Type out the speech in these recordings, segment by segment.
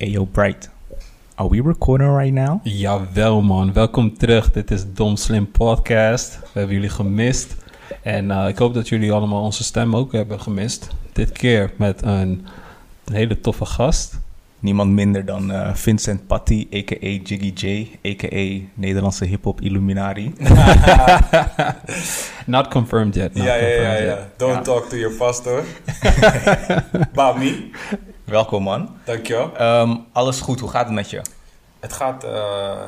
Ayo Bright. Are we recording right now? Jawel man, welkom terug. Dit is Dom Slim Podcast. We hebben jullie gemist. En uh, ik hoop dat jullie allemaal onze stem ook hebben gemist. Dit keer met een, een hele toffe gast. Niemand minder dan uh, Vincent Patti, a.k.a. Jiggy J, a.k.a. Nederlandse hip-hop Illuminari. not confirmed yet. Not ja, ja, ja, ja. yet. Don't Ja. talk to your pastor. About me. Welkom man. Dankjewel. Ehm, alles goed, hoe gaat het met je? Het gaat, eh,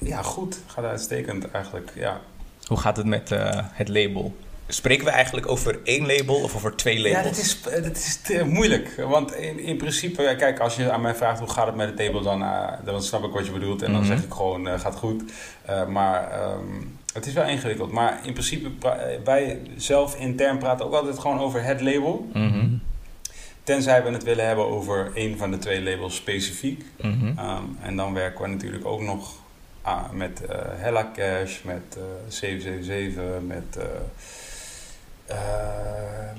ja, goed. Het gaat uitstekend eigenlijk, ja. Hoe gaat het met eh, het label? Spreken we eigenlijk over één label of over twee labels? Ja, dat is, eh, dat is te moeilijk. Want in, in principe, kijk, als je aan mij vraagt hoe gaat het met het table, dan, dan snap ik wat je bedoelt. En dan Mhm. zeg ik gewoon, gaat goed. Maar ehm, het is wel ingewikkeld. Maar in principe, wij zelf intern praten ook altijd gewoon over het label. Mhm, Tenzij we het willen hebben over één van de twee labels specifiek. mhm. Ehm, en dan werken we natuurlijk ook nog ah, met eh, Hella Cash, met eh 777, met eh eh,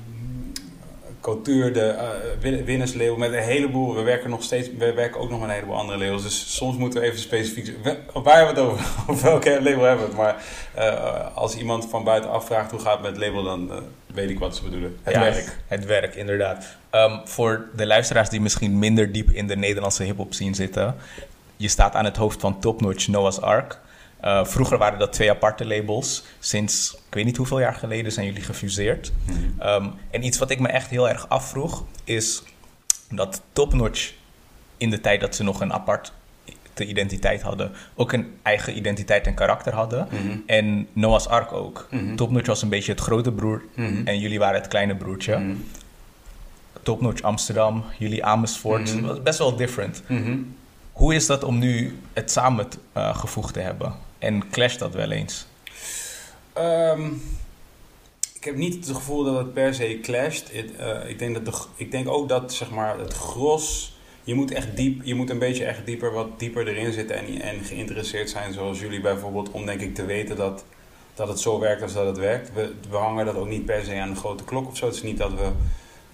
Couture, de win- winnersleeuw, met een heleboel. We werken nog steeds, we werken ook nog met een heleboel andere labels. Dus soms moeten we even specifiek. Waar hebben we het over? Over welke label hebben we het? Maar als iemand van buitenaf vraagt hoe gaat het met het label, dan weet ik wat ze bedoelen. Het Ja, werk. Het werk, inderdaad. Ehm, voor de luisteraars die misschien minder diep in de Nederlandse hip-hop scene zitten. Je staat aan het hoofd van Top Notch Noah's Ark. Eh, vroeger waren dat twee aparte labels. Sinds ik weet niet hoeveel jaar geleden zijn jullie gefuseerd. Mhm. Ehm, en iets wat ik me echt heel erg afvroeg is dat Top Notch in de tijd dat ze nog een aparte identiteit hadden, ook een eigen identiteit en karakter hadden. Mhm. En Noah's Ark ook. Mhm. Top Notch was een beetje het grote broer Mhm. en jullie waren het kleine broertje. Mhm. Top Notch Amsterdam, jullie Amersfoort. Was best wel different. Hoe is dat om nu het samen eh, gevoegd te hebben? En clasht dat wel eens? Ehm, ik heb niet het gevoel dat het per se clasht. Eh, ik, denk dat de, ik denk ook dat zeg maar, het gros. Je moet echt diep, je moet een beetje echt dieper, wat dieper erin zitten en, en geïnteresseerd zijn, zoals jullie bijvoorbeeld, om denk ik te weten dat, dat het zo werkt als dat het werkt. We, we hangen dat ook niet per se aan de grote klok of zo. Het is niet dat we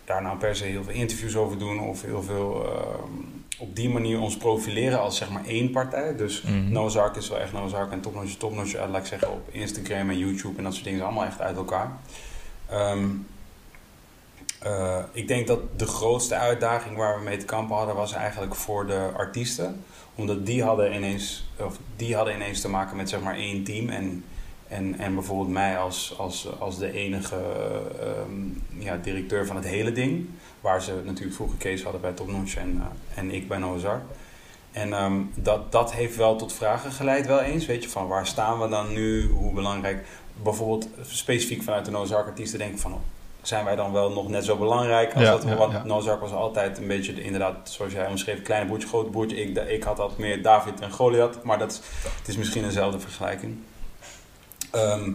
daar nou per se heel veel interviews over doen of heel veel ehm, op die manier ons profileren als zeg maar één partij. Dus. Noah's Ark is wel echt Noah's Ark en Topnotch is Topnotch. laat ik zeggen op Instagram en YouTube en dat soort dingen allemaal echt uit elkaar. Ehm, eh, ik denk dat de grootste uitdaging waar we mee te kampen hadden was eigenlijk voor de artiesten. Omdat die hadden ineens, of die hadden ineens te maken met zeg maar één team. En, en, en bijvoorbeeld mij als, als, als de enige eh, ehm, ja, directeur van het hele ding. Waar ze natuurlijk vroeger Kees hadden bij Topnotch en, eh, en ik bij Noah's Ark. En ehm, dat, dat heeft wel tot vragen geleid wel eens. Weet je, van waar staan we dan nu? Hoe belangrijk? Bijvoorbeeld specifiek vanuit de Noah's Ark artiesten denken van... Zijn wij dan wel nog net zo belangrijk? Als Ja, dat, ja, want ja. Ark was altijd een beetje, de- inderdaad, zoals jij omschreef... Kleine broertje, groot broertje. Ik, ik had dat meer David en Goliath. Maar dat is, het is misschien eenzelfde vergelijking. Ehm,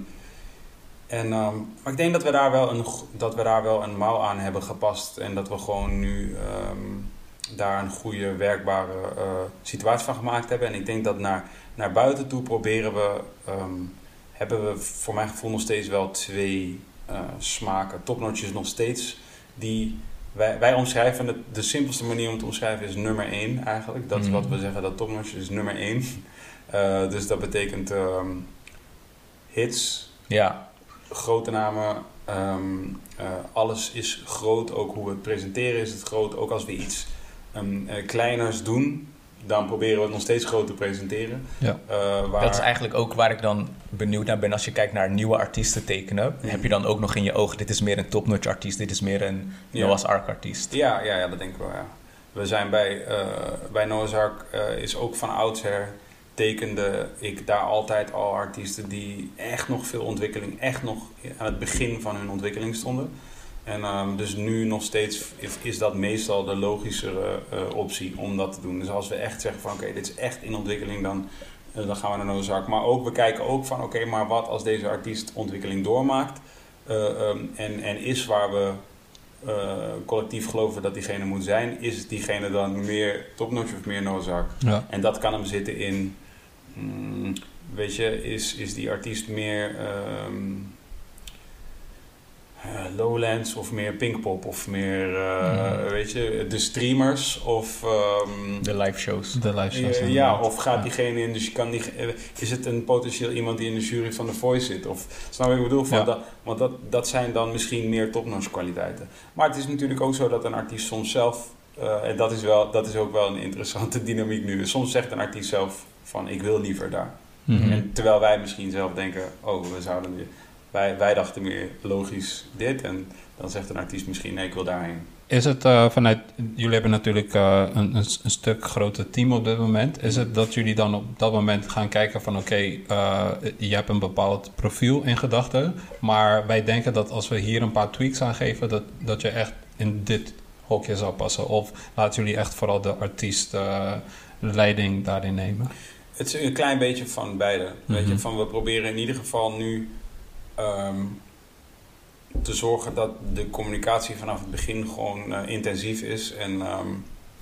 en, ehm, maar ik denk dat we, daar wel een, dat we daar wel een mouw aan hebben gepast. En dat we gewoon nu ehm, daar een goede, werkbare eh, situatie van gemaakt hebben. En ik denk dat naar, naar buiten toe proberen we... hebben we voor mijn gevoel nog steeds wel twee smaken. Topnotch is nog steeds die... Wij, wij omschrijven het... De simpelste manier om te omschrijven is nummer één eigenlijk. Dat is Mhm. wat we zeggen, dat Topnotch is nummer één. Eh, dus dat betekent ehm, hits, Ja, grote namen. ehm, eh, alles is groot, ook hoe we het presenteren is het groot. Ook als we iets ehm, eh, kleiners doen, dan proberen we het nog steeds groot te presenteren. Ja. Eh, waar, dat is eigenlijk ook waar ik dan benieuwd naar ben. Als je kijkt naar nieuwe artiesten tekenen, Mhm. heb je dan ook nog in je ogen: dit is meer een Top Notch artiest, dit is meer een Ja. Noah's Ark artiest. Ja, ja, ja, dat denk ik wel, ja. We zijn bij, eh bij Noah's Ark eh, is ook van oudsher tekende ik daar altijd al artiesten die echt nog veel ontwikkeling, echt nog aan het begin van hun ontwikkeling stonden. En ehm, dus nu nog steeds is, dat meestal de logischere eh, optie om dat te doen. Dus als we echt zeggen van oké, dit is echt in ontwikkeling, dan, eh, dan gaan we naar Noah's Ark. Maar ook, we kijken ook van oké, maar wat als deze artiest ontwikkeling doormaakt eh, ehm, en, en is waar we collectief geloven dat diegene moet zijn, is diegene dan meer topnotch of meer Noah's Ark? Ja. En dat kan hem zitten in, mm, weet je, is, is die artiest meer, ehm, eh, Lowlands of meer Pinkpop of meer, eh, Mhm. weet je, de streamers of... ehm, De live shows. De live shows. ja, of gaat Ja. diegene in, dus je kan die, eh, is het een potentieel iemand die in de jury van The Voice zit? Of, snap je wat ik bedoel? Van Ja. dat, want dat, dat zijn dan misschien meer topnotch kwaliteiten. Maar het is natuurlijk ook zo dat een artiest soms zelf, eh, en dat is, wel, dat is ook wel een interessante dynamiek nu. Soms zegt een artiest zelf van ik wil liever daar. Mhm. En terwijl wij misschien zelf denken, oh we zouden weer, wij, wij dachten meer logisch dit. En dan zegt een artiest misschien nee ik wil daarheen. Is het eh, vanuit, jullie hebben natuurlijk eh, een, een, een stuk groter team op dit moment. Is het dat jullie dan op dat moment gaan kijken van oké, eh, je hebt een bepaald profiel in gedachten. Maar wij denken dat als we hier een paar tweaks aan geven, dat, dat je echt in dit hokje zou passen. Of laten jullie echt vooral de artiest leiding daarin nemen? Het is een klein beetje van beide. Weet je, Mhm. van we proberen in ieder geval nu ehm, te zorgen dat de communicatie vanaf het begin gewoon eh, intensief is en, ehm,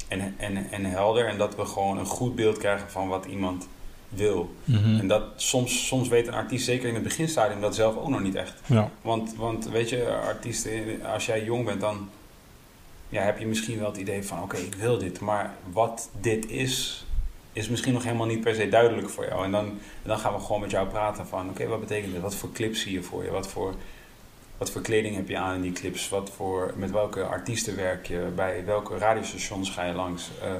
en, en, en helder. En dat we gewoon een goed beeld krijgen van wat iemand wil. Mhm. En dat soms, soms weet een artiest, zeker in het beginstadium, dat zelf ook nog niet echt. Ja. Want, want weet je, artiesten, als jij jong bent, dan ja, heb je misschien wel het idee van: oké, ik wil dit. Maar wat dit is, is misschien nog helemaal niet per se duidelijk voor jou. En dan, en dan gaan we gewoon met jou praten van: oké, wat betekent dit? Wat voor clips zie je voor je? Wat voor, wat voor kleding heb je aan in die clips? Wat voor, met welke artiesten werk je? Bij welke radiostations ga je langs? Eh,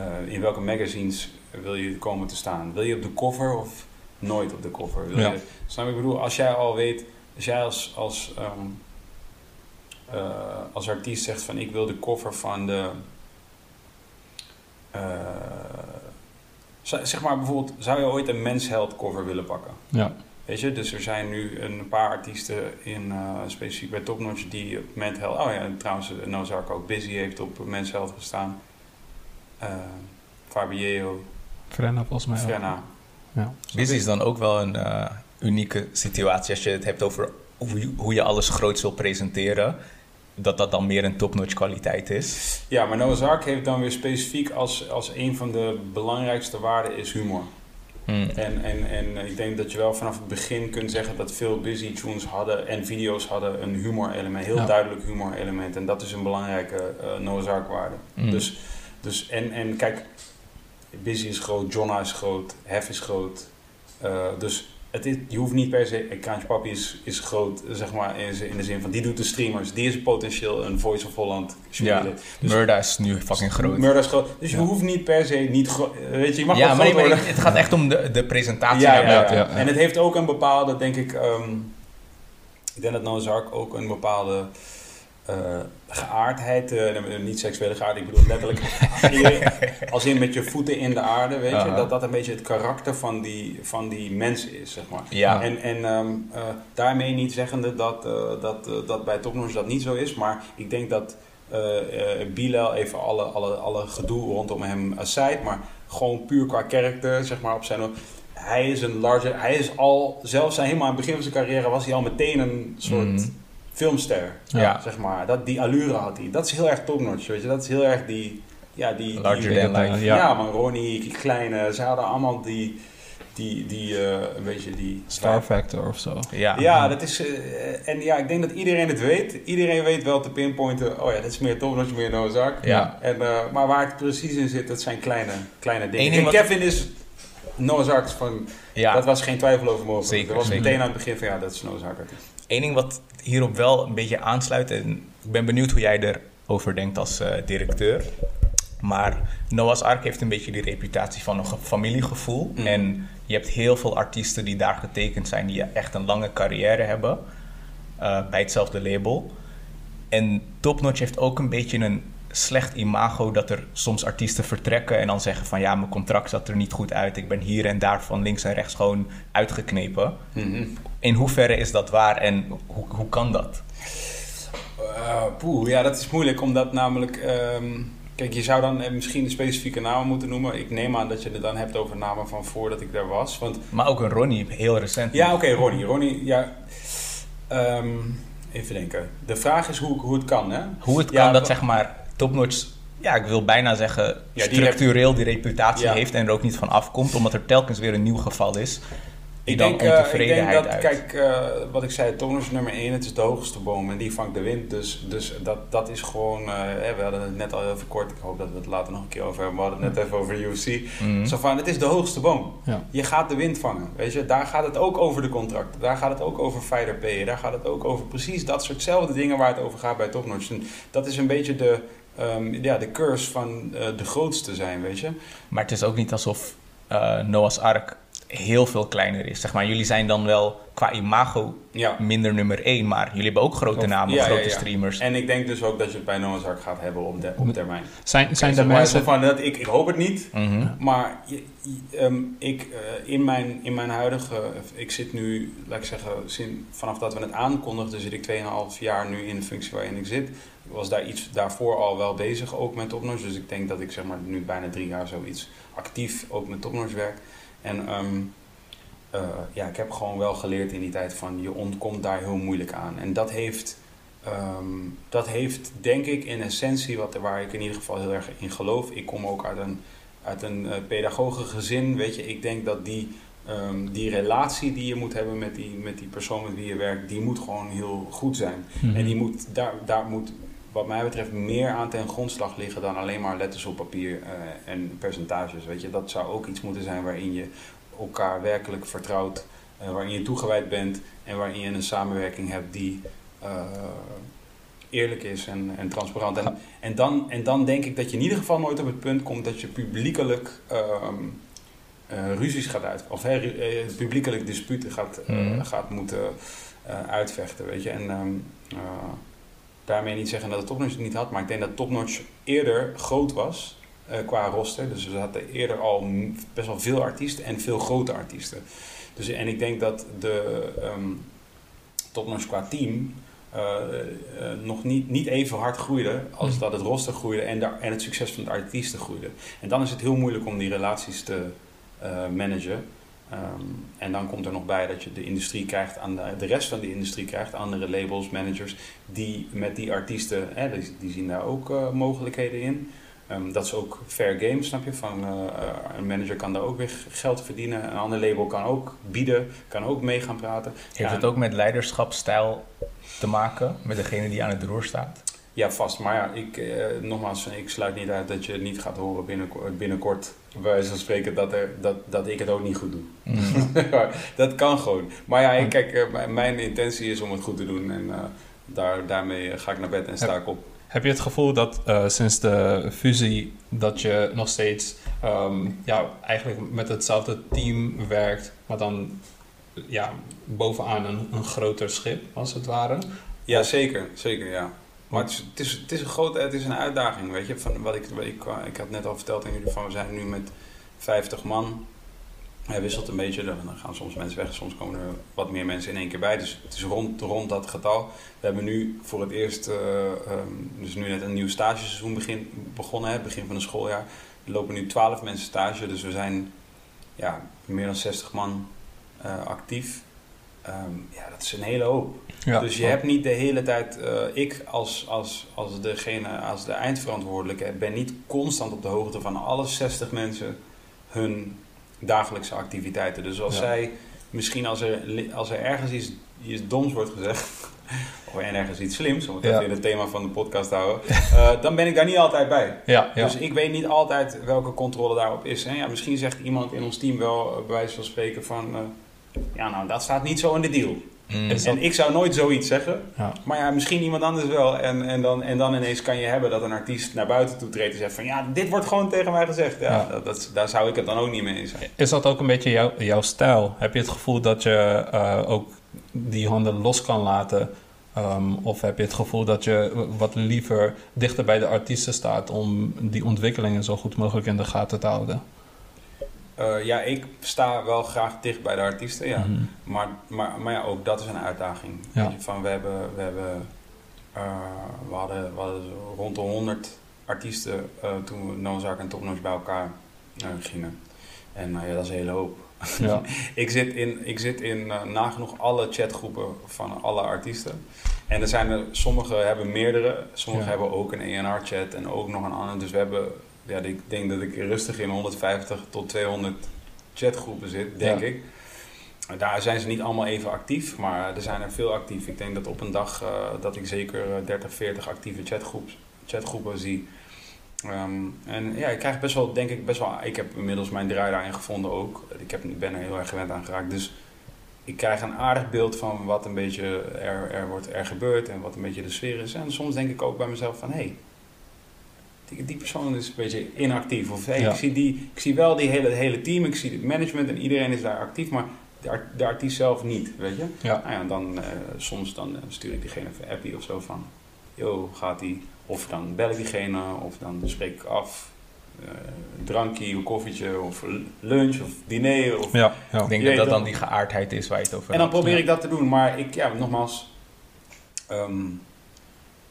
eh, in welke magazines wil je komen te staan? Wil je op de cover of nooit op de cover? Wil Ja. je, snap ik bedoel? Als jij al weet, als jij als, als, ehm, eh, als artiest zegt van ik wil de cover van de. Zeg maar bijvoorbeeld, zou je ooit een mensheld cover willen pakken? Ja. Weet je, dus er zijn nu een paar artiesten in, eh, specifiek bij Topnotch die op Men's Health... Oh ja, en trouwens, eh, Nozark ook Busy heeft op Men's Health gestaan. Eh Fabio, Frenna volgens mij. Frenna. Ja. Busy is dan ook wel een eh, unieke situatie als je het hebt over hoe je, hoe je alles groots wil presenteren. Dat dat dan meer een topnotch kwaliteit is. Ja, maar Noah's Ark heeft dan weer specifiek als, als een van de belangrijkste waarden is humor. Hmm. En, en, en ik denk dat je wel vanaf het begin kunt zeggen dat veel busy tunes hadden en video's hadden een humor element, heel Ja. duidelijk humor element. En dat is een belangrijke eh Noah's Ark waarde. Hmm. Dus, dus en, en kijk, Busy is groot, Jonna is groot, Hef is groot. Eh, dus het is, je hoeft niet per se. Kraantje Papi is, is groot, zeg maar, in, de zin van die doet de streamers. Die is potentieel een Voice of Holland jurylid. Dus- Murda is nu fucking groot. Murda is groot. Dus je Ja. hoeft niet per se niet groot. Weet je, je mag ja, maar, het gaat echt om de, de presentatie Ja, ja, ja. ja, ja. En het heeft ook een bepaalde, denk ik. ehm, ik denk dat Noah's Ark ook een bepaalde eh, geaardheid, eh, niet seksuele geaardheid, ik bedoel letterlijk. als in met je voeten in de aarde, weet je, dat dat een beetje het karakter van die, van die mensen is, zeg maar. Ja. En, en ehm, eh, daarmee niet zeggende dat, dat, dat bij Topnotch dat niet zo is, maar ik denk dat Bilal even alle, alle, alle gedoe rondom hem aside, maar gewoon puur qua karakter, zeg maar, op zijn... Hij is een larger, hij is al, zelfs zijn, helemaal aan het begin van zijn carrière was hij al meteen een soort Mm. Filmster, Ja. zeg maar. Dat, die allure had hij. Dat is heel erg topnotch, weet je. Dat is heel erg die, ja, die... Larger die, than life. ja. Ja. man, Ronnie, die kleine, ze hadden allemaal die, die, die eh, een beetje die... Star Factor of zo. Ja. Ja, dat is. eh, en ja, ik denk dat iedereen het weet. Iedereen weet wel te pinpointen. Oh ja, dit is meer Tom, dat is meer Noah's Ark. Ja. En, eh, maar waar het precies in zit, dat zijn kleine, kleine dingen. En Kevin is. Is van. Ja. Dat was geen twijfel over mogelijk. Zeker, Dat was zeker. meteen aan het begin van ja, dat is Noah's Ark. Eén ding wat hierop wel een beetje aansluit, en ik ben benieuwd hoe jij erover denkt als eh, directeur. Maar Noah's Ark heeft een beetje die reputatie van een ge- familiegevoel. Mm. En je hebt heel veel artiesten die daar getekend zijn, die echt een lange carrière hebben eh, bij hetzelfde label. En Top Notch heeft ook een beetje een slecht imago dat er soms artiesten vertrekken en dan zeggen van ja, mijn contract zat er niet goed uit. Ik ben hier en daar van links en rechts gewoon uitgeknepen. Mhm. In hoeverre is dat waar en hoe, hoe kan dat? Poeh, ja, dat is moeilijk, omdat namelijk... ehm, kijk, je zou dan eh, misschien specifieke namen moeten noemen. Ik neem aan dat je het dan hebt over namen van voordat ik daar was. Want Maar ook een Ronnie, heel recent. Ja, oké, Ronnie. Ronnie, ja. Ehm, even denken. De vraag is hoe, hoe het kan, hè? Hoe het Ja, kan dat zeg maar topnotch, ja, ik wil bijna zeggen, structureel die reputatie Ja. heeft en er ook niet van afkomt, omdat er telkens weer een nieuw geval is. Ik denk, eh, ik denk dat, uit. kijk, eh, wat ik zei, is nummer 1, het is de hoogste boom en die vangt de wind. Dus, dus dat, dat is gewoon, eh, we hadden het net al even kort, ik hoop dat we het later nog een keer over hebben, we hadden het net even over UFC. Mhm. Zo van, het is de hoogste boom. Ja. Je gaat de wind vangen, weet je. Daar gaat het ook over de contracten, daar gaat het ook over fighter payen, daar gaat het ook over precies dat soortzelfde dingen waar het over gaat bij. En dat is een beetje de, ehm, ja, de curse van de grootste zijn, weet je. Maar het is ook niet alsof Noah's Ark heel veel kleiner is. Zeg maar, jullie zijn dan wel qua imago Ja. minder nummer 1, maar jullie hebben ook grote Of- namen, ja, grote ja. streamers. En ik denk dus ook dat je het bij Noah's Ark gaat hebben op, de, op termijn. Zijn, zijn maar mensen... Van, dat, ik, ik hoop het niet, Mhm. maar je- je- ehm, ik, eh, in, mijn, in mijn huidige... Ik zit nu, laat ik zeggen, vanaf dat we het aankondigden... zit ik 2,5 jaar nu in de functie waarin ik zit. Ik was daar iets daarvoor al wel bezig, ook met Topnotch. Dus ik denk dat ik zeg maar, nu bijna drie jaar zoiets actief ook met Topnotch werk. En ehm, eh, ja, ik heb gewoon wel geleerd in die tijd van... je ontkomt daar heel moeilijk aan. En dat heeft... Ehm, dat heeft denk ik in essentie, wat, waar ik in ieder geval heel erg in geloof. Ik kom ook uit een, uit een uh, pedagogisch gezin. Weet je, ik denk dat die, um, die relatie die je moet hebben met die, met die persoon met wie je werkt, die moet gewoon heel goed zijn. Mhm. En die moet, daar, daar moet, wat mij betreft, meer aan ten grondslag liggen dan alleen maar letters op papier uh, en percentages. Weet je, dat zou ook iets moeten zijn waarin je elkaar werkelijk vertrouwt, uh, waarin je toegewijd bent en waarin je een samenwerking hebt die uh, eerlijk is en, en transparant. En, en, dan, en dan denk ik dat je in ieder geval nooit op het punt komt dat je publiekelijk uh, ruzies gaat uit, of uh, publiekelijk disputen gaat, mm. gaat moeten uitvechten. Weet je? En um, daarmee niet zeggen dat het Topnotch het niet had, maar ik denk dat Topnotch eerder groot was qua roster. Dus we hadden eerder al best wel veel artiesten en veel grote artiesten. Dus, en ik denk dat de um, Topnotch qua team uh, uh, nog niet, niet even hard groeide als dat het roster groeide en, de, en het succes van de artiesten groeide. En dan is het heel moeilijk om die relaties te managen. Um, en dan komt er nog bij dat je de industrie krijgt, aan de, de rest van de industrie krijgt, andere labels, managers, die met die artiesten, hè, die, die zien daar ook uh, mogelijkheden in. Um, dat is ook fair game, snap je? Van, uh, een manager kan daar ook weer geld verdienen. Een ander label kan ook bieden, kan ook mee gaan praten. Heeft ja, het ook met leiderschapsstijl te maken? Met degene die aan het roer staat? Ja, vast. Maar ja, ik, uh, nogmaals, ik sluit niet uit dat je het niet gaat horen binnenkort, wijze van spreken, dat, er, dat, dat ik het ook niet goed doe. Mm. dat kan gewoon. Maar ja, kijk, uh, mijn intentie is om het goed te doen en uh, daar, daarmee ga ik naar bed en sta ik op. Heb je het gevoel dat uh, sinds de fusie dat je nog steeds um, ja, eigenlijk met hetzelfde team werkt, maar dan ja, bovenaan een, een groter schip als het ware? Ja, zeker, zeker ja. Maar het is, het, is, een grote, het is een uitdaging, weet je. Van wat ik, ik, ik had net al verteld aan jullie van, we zijn nu met 50 man. Hij wisselt een beetje, dan gaan soms mensen weg, soms komen er wat meer mensen in één keer bij. Dus het is rond, rond dat getal. We hebben nu voor het eerst, uh, dus nu net een nieuw stageseizoen begin, begonnen, hè, begin van het schooljaar. Er lopen nu 12 mensen stage, dus we zijn ja, meer dan 60 man uh, actief. Um, ja, dat is een hele hoop. Ja, dus je hebt niet de hele tijd, uh, ik als, als, als degene, als de eindverantwoordelijke, ben niet constant op de hoogte van alle 60 mensen hun dagelijkse activiteiten. Dus als ja. zij, misschien als er, als er ergens iets, iets doms wordt gezegd, of er ergens iets slims, om het ja. even in het thema van de podcast te houden, uh, dan ben ik daar niet altijd bij. Ja. Dus ik weet niet altijd welke controle daarop is. En ja, misschien zegt iemand in ons team wel, bij wijze van spreken, van uh, ja, nou, dat staat niet zo in de deal. Mm. En ik zou nooit zoiets zeggen. Ja. Maar ja, misschien iemand anders wel. En, en, dan, en dan ineens kan je hebben dat een artiest naar buiten toe treedt en zegt van... Ja, dit wordt gewoon tegen mij gezegd. Ja, ja. Dat, dat, daar zou ik het dan ook niet mee eens zijn. Is dat ook een beetje jou, jouw stijl? Heb je het gevoel dat je uh, ook die handen los kan laten? Um, of heb je het gevoel dat je wat liever dichter bij de artiesten staat... om die ontwikkelingen zo goed mogelijk in de gaten te houden? Uh, ja, ik sta wel graag dicht bij de artiesten, ja. Mm-hmm. Maar, maar, maar ja, ook dat is een uitdaging. Ja. Van, we, hebben, we, hebben, uh, we, hadden, we hadden rond de 100 artiesten uh, toen we en Topnotch bij elkaar gingen. En ja, dat is een hele hoop. Ja. ik zit in, ik zit in nagenoeg alle chatgroepen van alle artiesten. En er zijn er, sommige hebben meerdere, sommige ja. hebben ook een ENR-chat en ook nog een andere. Dus we hebben ja, ik denk dat ik rustig in 150 tot 200 chatgroepen zit, denk ja. ik. Daar zijn ze niet allemaal even actief, maar er zijn er veel actief. Ik denk dat op een dag eh, dat ik zeker eh, 30, 40 actieve chatgroeps, chatgroepen zie. Ehm, en ja, ik krijg best wel, denk ik, best wel... Ik heb inmiddels mijn draai daarin gevonden ook. Ik, heb, ben er heel erg gewend aan geraakt. Dus ik krijg een aardig beeld van wat een beetje er, er, wordt, er gebeurt en wat een beetje de sfeer is. En soms denk ik ook bij mezelf van... Hé, hey, die, persoon is een beetje inactief. Of hey, Ja. ik, zie die, ik zie wel die hele, hele team, ik zie het management en iedereen is daar actief. Maar de, art- de artiest zelf niet, weet je. Ja. Nou ja, dan eh, soms dan eh, stuur ik diegene even een appie of zo van... Yo, gaat die? Of dan bel ik diegene, of dan spreek ik af. eh, een drankje, een koffietje, of lunch, of diner. Of... Ja, ja. Ik denk dat dat dan die geaardheid is waar je het over En dan probeer Ja. ik dat te doen. Maar ik, ja, nogmaals... ehm,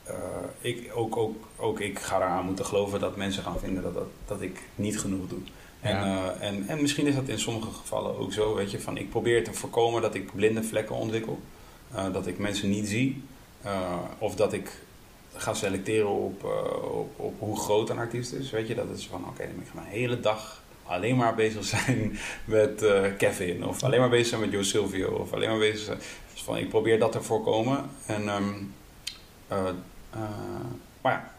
eh, ik, ook, ook, ook ik ga eraan moeten geloven dat mensen gaan vinden dat, dat, dat ik niet genoeg doe. En, Ja. eh, en, en misschien is dat in sommige gevallen ook zo, weet je, van ik probeer te voorkomen dat ik blinde vlekken ontwikkel. Eh, dat ik mensen niet zie. Eh, of dat ik ga selecteren op, op, op hoe groot een artiest is. Weet je, dat is van oké, ik ga mijn hele dag alleen maar bezig zijn met Kevin. Of alleen maar bezig zijn met Joe Silvio. Of alleen maar bezig zijn. Dus van, ik probeer dat te voorkomen. En, ehm, eh, eh, maar ja,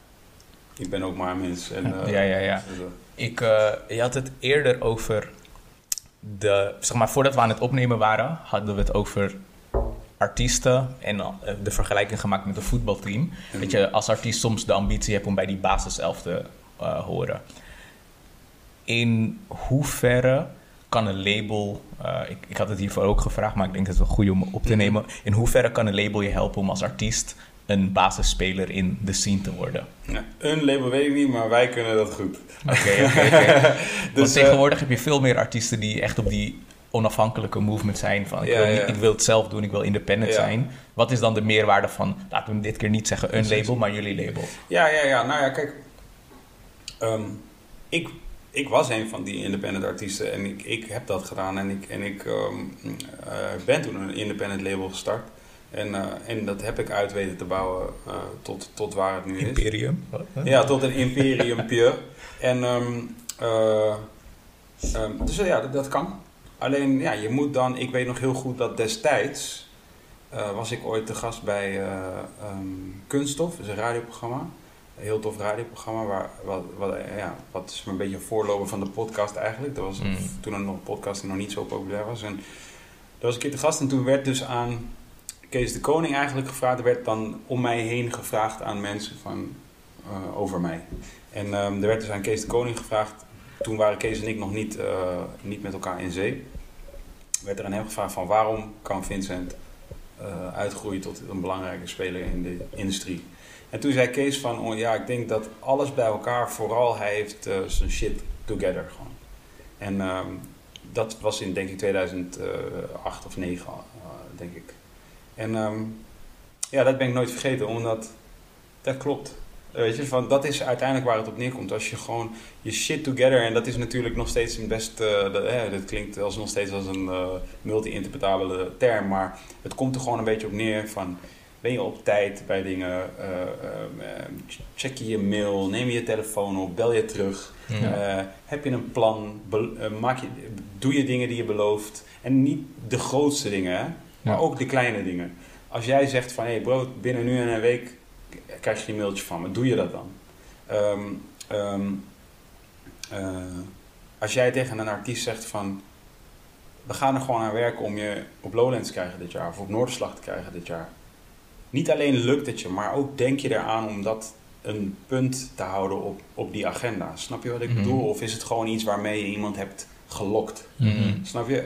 ik ben ook maar een mens. En, eh, Ja, ja, ja. dus, eh, Ik, eh, je had het eerder over de, zeg maar, voordat we aan het opnemen waren, hadden we het over artiesten en de vergelijking gemaakt met een voetbalteam. en- Dat je als artiest soms de ambitie hebt om bij die basiself te horen. In hoeverre kan een label, ik, ik had het hiervoor ook gevraagd, maar ik denk dat het wel goed om op te Mhm. nemen. In hoeverre kan een label je helpen om als artiest een basisspeler in de scene te worden? ja, een label weet ik niet, maar wij kunnen dat goed. Oké, oké, oké. Want Dus, eh, tegenwoordig heb je veel meer artiesten die echt op die onafhankelijke movement zijn. Van, ik, Ja, wil, niet- ja. ik wil het zelf doen, ik wil independent Ja. zijn. Wat is dan de meerwaarde van, laten we dit keer niet zeggen een label, maar jullie label? Ja, ja, ja. Nou ja, kijk. Ehm, ik, ik was een van die independent artiesten en ik, ik heb dat gedaan. En ik, en ik ehm, eh, ben toen een independent label gestart. En, eh, en dat heb ik uit weten te bouwen eh, tot, tot waar het nu is. Imperium? Ja, tot een imperiumpje. en ehm, eh, ehm, dus ja, dat, dat kan. Alleen, ja, je moet dan... Ik weet nog heel goed dat destijds... was ik ooit te gast bij eh ehm, Kunststof. Dat is een radioprogramma. Een heel tof radioprogramma. Waar, wat, wat, ja, wat is een beetje een voorloper van de podcast eigenlijk. Dat was Mm. toen er nog podcasting nog niet zo populair was. En daar was ik een keer te gast. En toen werd dus aan Kees de Koning eigenlijk gevraagd. Er werd dan om mij heen gevraagd aan mensen van, eh, over mij. En ehm, er werd dus aan Kees de Koning gevraagd. Toen waren Kees en ik nog niet, eh, niet met elkaar in zee. Werd er aan hem gevraagd van waarom kan Vincent eh, uitgroeien tot een belangrijke speler in de industrie. En toen zei Kees van, oh, ja, ik denk dat alles bij elkaar, vooral hij heeft zijn shit together gewoon. En ehm, dat was in, denk ik, 2008 of 2009, eh, denk ik. En ehm, ja, dat ben ik nooit vergeten, omdat dat klopt. Weet je, van, dat is uiteindelijk waar het op neerkomt. Als je gewoon je shit together, en dat is natuurlijk nog steeds een best, eh, dat, eh, dat klinkt als nog steeds als een eh, multi-interpretabele term, maar het komt er gewoon een beetje op neer van, ben je op tijd bij dingen, eh, check je je mail, neem je je telefoon op, bel je terug, Ja. heb je een plan, be- maak je, doe je dingen die je belooft. En niet de grootste dingen, hè? Maar ook de kleine dingen. Als jij zegt van, hé hey bro, binnen nu en een week krijg je een mailtje van me, doe je dat dan? Ehm, ehm, eh, als jij tegen een artiest zegt van, we gaan er gewoon aan werken om je op Lowlands te krijgen dit jaar, of op Noorderslag te krijgen dit jaar. Niet alleen lukt het je, maar ook denk je eraan om dat een punt te houden op, op die agenda. Snap je wat ik Mhm. bedoel? Of is het gewoon iets waarmee je iemand hebt gelokt? Mhm. Snap je?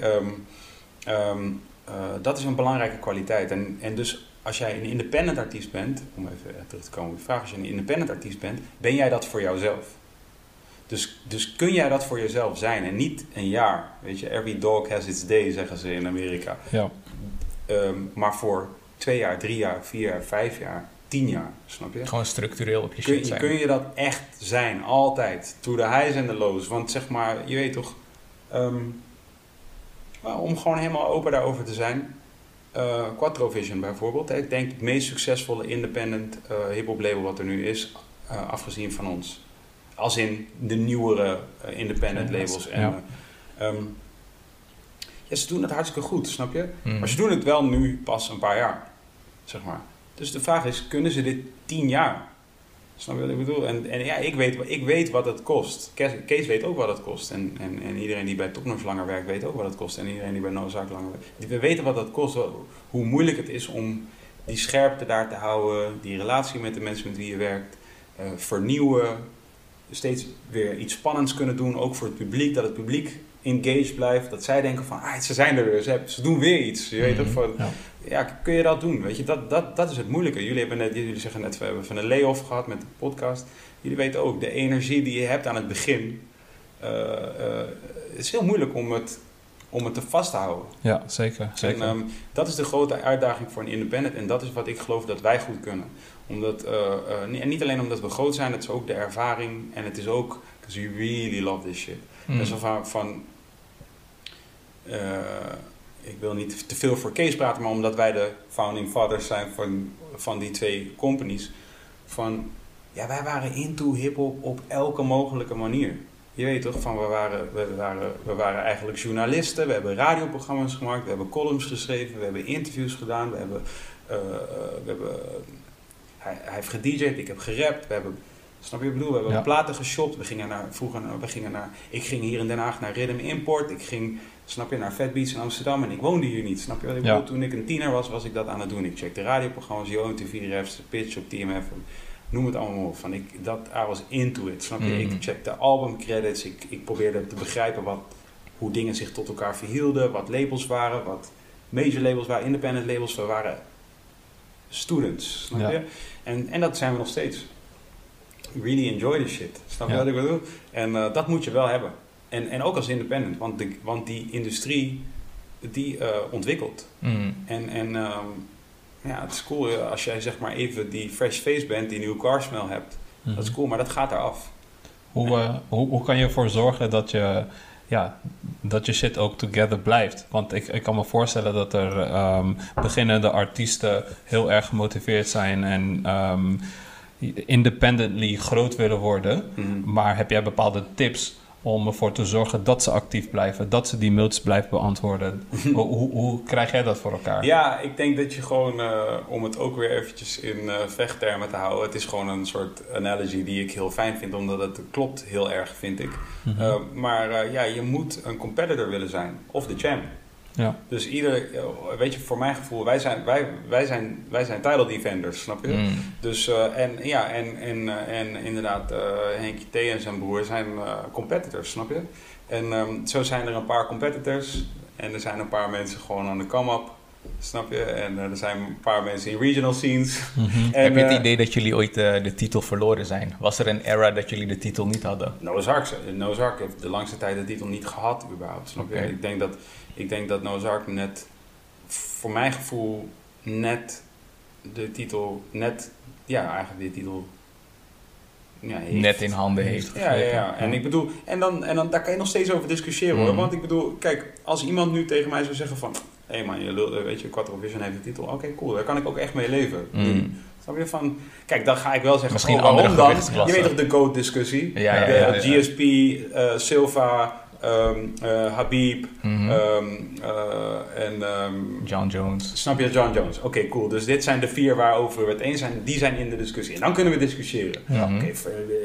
Ehm, eh, dat is een belangrijke kwaliteit. En, en dus als jij een independent artiest bent, om even terug te komen op je vraag, als je een independent artiest bent, ben jij dat voor jouzelf? Dus, dus kun jij dat voor jezelf zijn en niet een jaar? Weet je, every dog has its day, zeggen ze in Amerika. Ja. Ehm, maar voor twee jaar, drie jaar, vier jaar, vijf jaar, tien jaar, snap je? Gewoon structureel op je Kun, shit je- zijn. kun je dat echt zijn, altijd? To the highs en de lows. Want zeg maar, je weet toch... ehm, om gewoon helemaal open daarover te zijn... eh Quattrovision bijvoorbeeld. Ik denk het meest succesvolle independent eh hip-hop label wat er nu is... eh, afgezien van ons. Als in de nieuwere independent labels. En, ja. eh, ehm, Ja, ze doen het hartstikke goed, snap je? Mhm. Maar ze doen het wel nu pas een paar jaar, zeg maar. Dus de vraag is, kunnen ze dit tien jaar? Snap je wat ik bedoel? En, en ja, ik weet, ik weet wat het kost. Kees, Kees weet ook wat het kost. En, en, en iedereen die bij Topnotch langer werkt, weet ook wat het kost. En iedereen die bij Nozaak langer werkt. We weten wat dat kost, hoe moeilijk het is om die scherpte daar te houden. Die relatie met de mensen met wie je werkt. eh, vernieuwen. Steeds weer iets spannends kunnen doen, ook voor het publiek. Dat het publiek engaged blijft. Dat zij denken van, ah, ze zijn er weer. Ze, doen weer iets. Je weet toch, van, Ja. Ja, kun je dat doen? Weet je, dat, dat, dat is het moeilijke. Jullie, hebben net, jullie zeggen net, we hebben van een lay-off gehad met de podcast. Jullie weten ook, de energie die je hebt aan het begin... eh, eh, het is heel moeilijk om het, om het te vasthouden. Ja, zeker. zeker. En ehm, dat is de grote uitdaging voor een independent. En dat is wat ik geloof dat wij goed kunnen. Omdat, eh, eh, niet- en niet alleen omdat we groot zijn, het is ook de ervaring. En het is ook, because you really love this shit. Mhm. Dus van, van eh, ik wil niet te veel voor Kees praten, maar omdat wij de founding fathers zijn van, van die twee companies. Van, ja, wij waren into hip-hop op elke mogelijke manier. Je weet toch, van we waren, we, waren, we waren eigenlijk journalisten, we hebben radioprogramma's gemaakt, we hebben columns geschreven, we hebben interviews gedaan, we hebben, eh, eh, we hebben hij, hij heeft gedj'd, ik heb gerapt, we hebben, snap je wat ik bedoel, we hebben Ja. platen geshopt, we gingen naar, vroeger, we gingen naar, ik ging hier in Den Haag naar Rhythm Import, ik ging, snap je, naar Fat Beats in Amsterdam en ik woonde hier niet, snap je wat ik bedoel, toen ik een tiener was, was ik dat aan het doen, ik checkte radioprogramma's, YoMTV, Refs, Pitch op TMF, noem het allemaal op, van ik, dat, I was into it, snap je, Mhm. ik checkte albumcredits, ik, ik probeerde te begrijpen wat, hoe dingen zich tot elkaar verhielden, wat labels waren, wat major labels waren, independent labels, we waren students, snap Ja. je? En, en dat zijn we nog steeds. Really enjoy this shit. Snap je Ja. wat ik bedoel? En eh, dat moet je wel hebben. En, en ook als independent, want, de, want die industrie die eh, ontwikkelt. Mhm. En, en ehm, ja, het is cool eh, als jij zeg maar even die fresh face bent, die nieuwe car smell hebt. Dat is cool, maar dat gaat eraf. Hoe, eh, hoe, hoe kan je ervoor zorgen dat je, ja, dat je shit ook together blijft? Want ik, ik kan me voorstellen dat er ehm, beginnende artiesten heel erg gemotiveerd zijn en ehm, independently groot willen worden. Mhm. Maar heb jij bepaalde tips om ervoor te zorgen dat ze actief blijven, dat ze die mails blijven beantwoorden? hoe, hoe, hoe krijg jij dat voor elkaar? Ja, ik denk dat je gewoon, eh, om het ook weer eventjes in eh, vechttermen te houden, het is gewoon een soort analogy die ik heel fijn vind, omdat het klopt heel erg, vind ik. Mhm. Uh, maar uh, ja, je moet een competitor willen zijn. Of de champ. Ja. Dus ieder, weet je, voor mijn gevoel, wij zijn, wij, wij zijn, wij zijn title defenders, snap je? Mm. Dus, uh, en ja, en, en, uh, en inderdaad, uh, Henkie T en zijn broer zijn uh, competitors, snap je? En um, zo zijn er een paar competitors. En er zijn een paar mensen gewoon aan de come-up, snap je? En er zijn een paar mensen in regional scenes. Mhm. En, Heb je het uh, idee dat jullie ooit uh, de titel verloren zijn? Was er een era dat jullie de titel niet hadden? Noah's Ark, Noah's Ark heeft de langste tijd de titel niet gehad, überhaupt. Snap je? Ik denk dat, ik denk dat Noah's Ark net, voor mijn gevoel, net de titel, net, ja, eigenlijk die titel. Ja, heeft. Net in handen heeft Ja, ja, ja. En ik bedoel, en, dan, en dan, daar kan je nog steeds over discussiëren hoor. Mhm. Want ik bedoel, kijk, als iemand nu tegen mij zou zeggen van... Hé hey man, je lul, weet je, Quattro Vision heeft de titel. Oké, cool, daar kan ik ook echt mee leven. Mm. Snap je van... Kijk, dan ga ik wel zeggen, Misschien oh, waarom dan? Je weet toch de GOAT-discussie? Ja, ja, de ja, ja. GSP, eh, Silva, ehm, eh, Habib Mhm. ehm, eh, en... ehm, John Jones. Snap je, John Jones? Oké, cool. Dus dit zijn de vier waarover we het eens zijn. Die zijn in de discussie. En dan kunnen we discussiëren. Oké,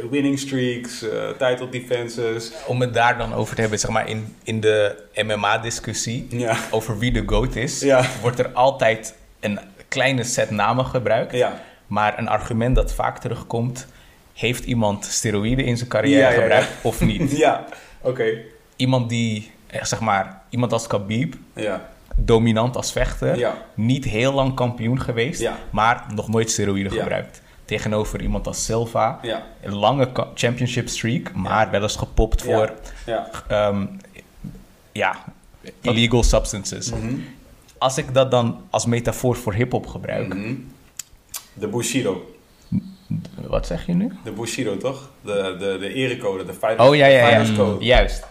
winning streaks, eh, title defenses. Om het daar dan over te hebben, zeg maar in, in de MMA-discussie Ja, over wie de GOAT is, ja, wordt er altijd een kleine set namen gebruikt. ja. Maar een argument dat vaak terugkomt, heeft iemand steroïden in zijn carrière gebruikt of niet? Ja, oké. Iemand die, eh, zeg maar, iemand als Khabib, Ja, dominant als vechter, ja, niet heel lang kampioen geweest, ja, maar nog nooit steroïden gebruikt. Tegenover iemand als Silva, ja, een lange championship streak, maar wel eens gepopt voor ja. ehm, ja, illegal substances. Mhm. Als ik dat dan als metafoor voor hip-hop gebruik, Mhm. De Bushido. wat zeg je nu? De Bushido, toch? De, de, de erecode, de fighter, Oh ja, ja, ja. fighters code. Juist.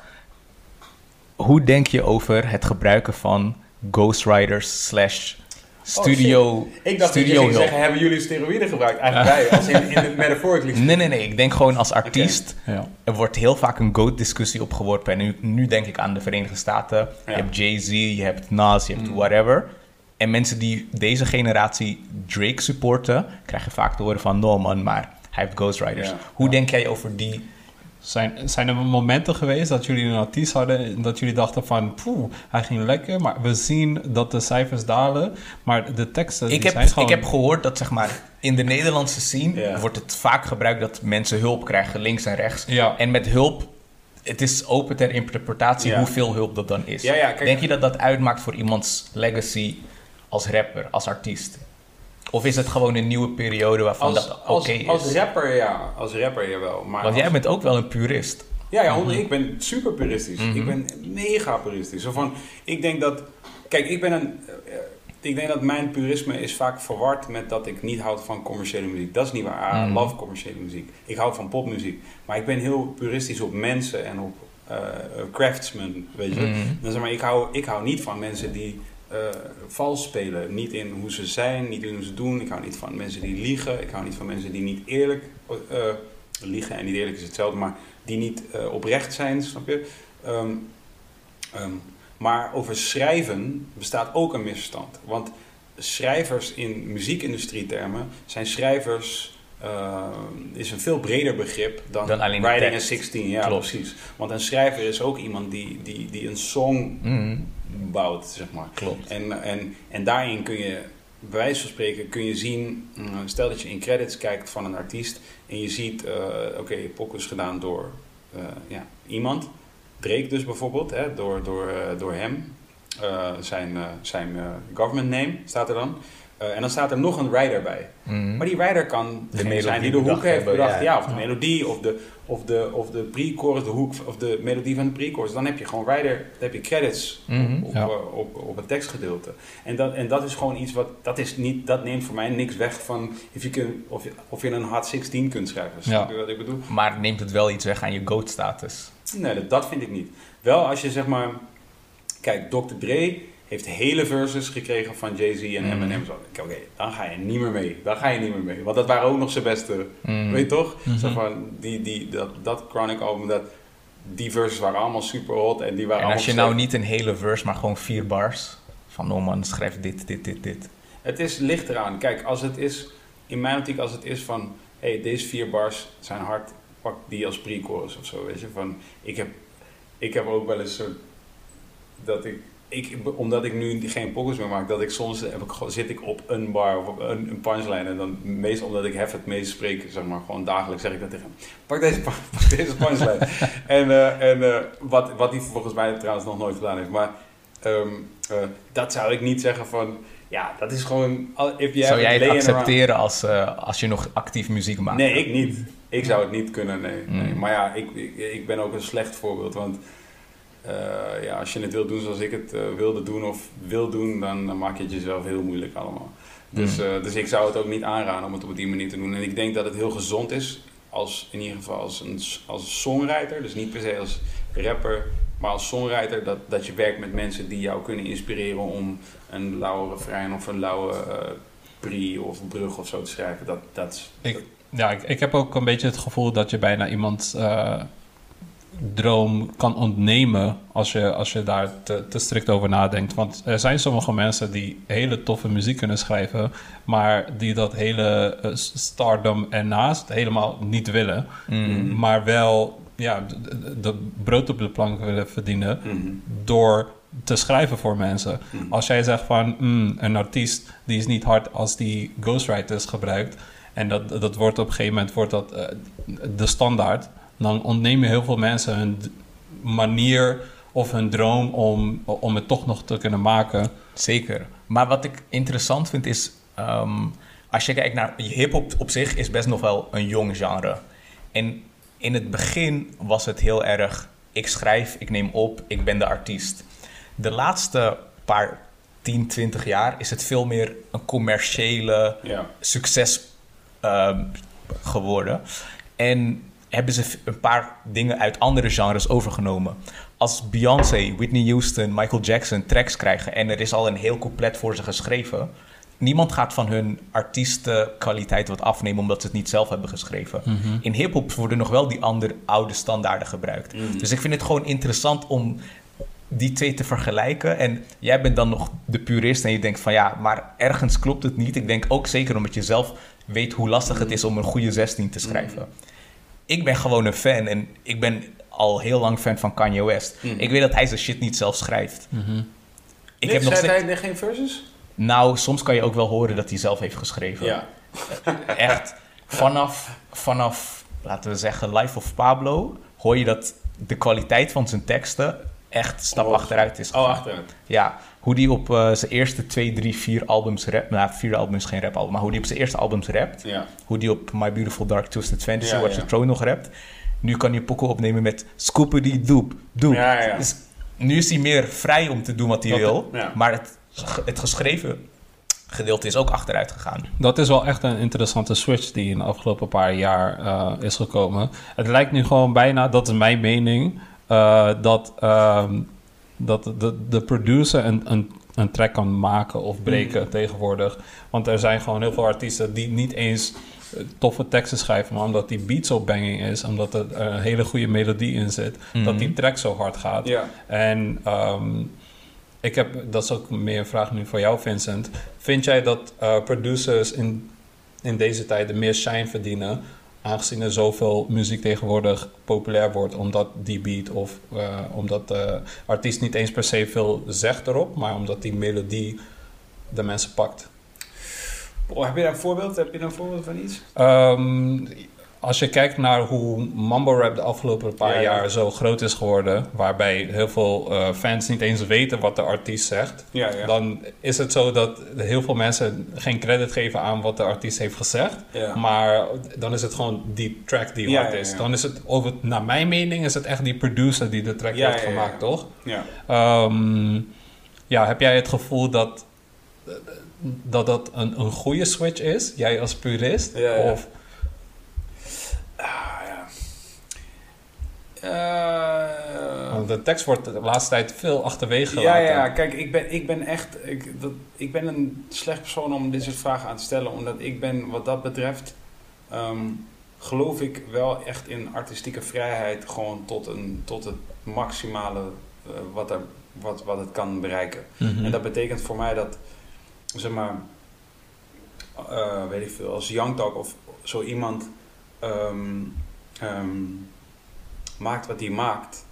Hoe denk je over het gebruiken van ghostwriters slash studio... Ik dacht dat je studio ging hulp. zeggen, hebben jullie steroïden gebruikt? Eigenlijk wij, als in, in de metaphorically. Nee, nee, nee. Ik denk gewoon als artiest... Ja. Er wordt heel vaak een GOAT-discussie opgeworpen. En nu, nu denk ik aan de Verenigde Staten. Ja. Je hebt Jay-Z, je hebt Nas, je hebt whatever. En mensen die deze generatie Drake supporten... krijgen vaak te horen van... No man, maar hij heeft ghostwriters. Ja. Hoe denk jij over die... Zijn, zijn er momenten geweest dat jullie een artiest hadden en dat jullie dachten van, poeh, hij ging lekker, maar we zien dat de cijfers dalen, maar de teksten Ik die heb, zijn gewoon... ik heb gehoord dat zeg maar, in de Nederlandse scene... Ja. wordt het vaak gebruikt dat mensen hulp krijgen, links en rechts. Ja. En met hulp... Het is open ter interpretatie Ja. hoeveel hulp dat dan is. Ja, ja, kijk- Denk je dat dat uitmaakt voor iemands legacy als rapper, als artiest? Of is het gewoon een nieuwe periode waarvan Als, dat oké is? als rapper, ja. Als rapper, jawel. Maar Want als- jij bent ook wel een purist. Ja, ja honderd- ik ben super puristisch. Mhm. Ik ben mega puristisch. Zo van, ik denk dat... Kijk, ik ben een... eh, ik denk dat mijn purisme is vaak verward met dat ik niet houd van commerciële muziek. Dat is niet waar. I Mhm. love commerciële muziek. Ik hou van popmuziek. Maar ik ben heel puristisch op mensen en op eh, craftsmen, weet je. Mhm. Dan zeg maar, ik hou, ik hou niet van mensen die eh, vals spelen. Niet in hoe ze zijn, niet in hoe ze doen. Ik hou niet van mensen die liegen. Ik hou niet van mensen die niet eerlijk... eh, liegen en niet eerlijk is hetzelfde, maar die niet eh, oprecht zijn, snap je? Ehm, ehm, maar over schrijven bestaat ook een misverstand. Want schrijvers in muziekindustrie-termen zijn schrijvers... is een veel breder begrip dan, Dan alleen de writing at 16. Ja, Klopt. precies. Want een schrijver is ook iemand die, die, die een song Mhm. Bouwt, zeg maar. Klopt. En, en, en daarin kun je, bij wijze van spreken, kun je zien, mm, stel dat je in credits kijkt van een artiest en je ziet, eh, oké, Pok is gedaan door eh, ja, iemand, Drake dus bijvoorbeeld, hè, door, door, eh, door hem, zijn, zijn government name staat er dan. Eh, en dan staat er nog een writer bij. Mhm. Maar die writer kan De zijn die de hoek heeft hebben, bedacht. ja. Ja, of de melodie, of de, of de, of de pre-chorus, de hoek, of de melodie van de pre-chorus. Dan heb je gewoon writer, dan heb je credits Mhm. op, Ja. eh, op, op het tekstgedeelte. En dat, en dat is gewoon iets wat, dat, is niet, dat neemt voor mij niks weg van if you can, of, je, of je een hard 16 kunt schrijven. Ja. wat ik bedoel? Maar neemt het wel iets weg aan je GOAT-status? Nee, dat, dat vind ik niet. Wel als je zeg maar, kijk, Dr. Dre heeft hele verses gekregen van Jay-Z en Mhm. Eminem. Zo, Oké, dan ga je niet meer mee. Dan ga je niet meer mee. Want dat waren ook nog zijn beste Mhm. Weet je toch? Mhm. Zo van, die, die, dat, dat Chronic album, dat, die verses waren allemaal super hot en die waren En als je nou niet een hele verse, maar gewoon vier bars... van oh man, schrijf dit, dit, dit, dit. Het is licht eraan. Kijk, als het is, in mijn optiek, als het is van, hé, hey, deze vier bars zijn hard, pak die als pre-chorus of zo, weet je. Van, ik heb, ik heb ook wel eens zo, dat ik, ik, omdat ik nu geen pockets meer maak, dat ik soms heb ik, zit ik op een bar of op een, een punchline en dan meestal omdat ik hef het meest spreek, zeg maar, gewoon dagelijks zeg ik dat tegen hem. Pak deze, pak deze punchline. en eh, en eh, wat, wat hij volgens mij trouwens nog nooit gedaan heeft, maar ehm, eh, dat zou ik niet zeggen van, ja, dat is gewoon, al- if you Zou jij het accepteren als, als je nog actief muziek maakt? Nee, ik niet. Ik zou het niet kunnen, nee. nee. Mm. Maar ja, ik, ik, ik ben ook een slecht voorbeeld. Want eh, ja, als je het wilt doen zoals ik het eh, wilde doen of wil doen, dan, dan maak je het jezelf heel moeilijk allemaal. Dus, Mm. eh, dus ik zou het ook niet aanraden om het op die manier te doen. En ik denk dat het heel gezond is, als, in ieder geval als, een, als songwriter. Dus niet per se als rapper, maar als songwriter. Dat, dat je werkt met mensen die jou kunnen inspireren om een lauwe refrein of een lauwe pre of brug of zo te schrijven. Dat, dat, Ik, ja, ik, ik heb ook een beetje het gevoel dat je bijna iemands eh, droom kan ontnemen als je, als je daar te, te strikt over nadenkt. Want er zijn sommige mensen die hele toffe muziek kunnen schrijven, maar die dat hele eh, stardom ernaast helemaal niet willen. Mhm. Maar wel ja, de, brood op de plank willen verdienen Mhm. door te schrijven voor mensen. Mhm. Als jij zegt van mm, een artiest die is niet hard als die ghostwriters gebruikt en dat, dat wordt op een gegeven moment wordt dat eh, de standaard, dan ontneem je heel veel mensen hun manier of hun droom om, om het toch nog te kunnen maken. Zeker. Maar wat ik interessant vind is... ehm, als je kijkt naar... Hip-hop op zich is best nog wel een jong genre. En in het begin was het heel erg... Ik schrijf, ik neem op, ik ben de artiest. De laatste paar 10, 20 jaar is het veel meer een commerciële succes ehm, geworden. En hebben ze een paar dingen uit andere genres overgenomen. Als Beyoncé, Whitney Houston, Michael Jackson tracks krijgen en er is al een heel couplet voor ze geschreven, niemand gaat van hun artiestenkwaliteit wat afnemen omdat ze het niet zelf hebben geschreven. Mhm. In hip-hop worden nog wel die andere oude standaarden gebruikt. Mhm. Dus ik vind het gewoon interessant om die twee te vergelijken. En jij bent dan nog de purist en je denkt van ja, maar ergens klopt het niet. Ik denk ook zeker omdat je zelf weet hoe lastig het is om een goede 16 te schrijven. Ik ben gewoon een fan en ik ben al heel lang fan van Kanye West. Mhm. Ik weet dat hij zijn shit niet zelf schrijft. Mhm. Ik Nee, heb nog zei steeds... hij geen verses? Nou, soms kan je ook wel horen dat hij zelf heeft geschreven. Ja. Echt, vanaf, vanaf, laten we zeggen, Life of Pablo... hoor je dat de kwaliteit van zijn teksten echt stap Oh, achteruit is Oh, gegaan. achteruit. Ja, hoe die op eh, zijn eerste twee, drie, vier albums rapt... Nou, vier albums geen rapalbum, maar hoe die op zijn eerste albums rapt... Ja. hoe die op My Beautiful Dark Twisted Fantasy, Ja, Watch ja. the Throne nog rapt... Nu kan hij pokken opnemen met Scoopity Doop, Doop. Ja, ja. Dus nu is hij meer vrij om te doen wat hij Dat- wil. ja. Maar het, het geschreven gedeelte is ook achteruit gegaan. Dat is wel echt een interessante switch die in de afgelopen paar jaar eh, is gekomen. Het lijkt nu gewoon bijna, dat is mijn mening, eh, dat, ehm, dat de, de producer een, een, een track kan maken of breken tegenwoordig. Want er zijn gewoon heel veel artiesten die niet eens eh, toffe teksten schrijven, maar omdat die beat zo banging is, omdat er een hele goede melodie in zit, dat die track zo hard gaat. Ja. En ehm, ik heb, dat is ook meer een vraag nu voor jou, Vincent. Vind jij dat eh, producers in, in deze tijden meer shine verdienen, aangezien er zoveel muziek tegenwoordig populair wordt, omdat die beat of eh, omdat de artiest niet eens per se veel zegt erop, maar omdat die melodie de mensen pakt? Oh, heb je daar een voorbeeld? Heb je daar een voorbeeld van iets? Ehm, als je kijkt naar hoe mambo rap de afgelopen paar Ja, ja. jaar zo groot is geworden, waarbij heel veel eh, fans niet eens weten wat de artiest zegt, Ja, dan is het zo dat heel veel mensen geen credit geven aan wat de artiest heeft gezegd. Maar dan is het gewoon die track die hard is. Dan is het, over, naar mijn mening, is het echt die producer die de track heeft gemaakt, toch? ja. Ehm, ja, heb jij het gevoel dat dat, dat een, een goede switch is, jij als purist? Of, Ja. Eh, want de tekst wordt de laatste tijd veel achterwege ja, gelaten. ja, kijk, ik ben, ik ben echt... Ik, dat, ik ben een slecht persoon om dit soort vragen aan te stellen. Omdat ik ben, wat dat betreft... ehm, geloof ik wel echt in artistieke vrijheid. Gewoon tot, een, tot het maximale eh, wat, er, wat, wat het kan bereiken. Mhm. En dat betekent voor mij dat, zeg maar, eh, weet ik veel, als Young Talk of zo iemand ehm, ehm, maakt wat hij maakt,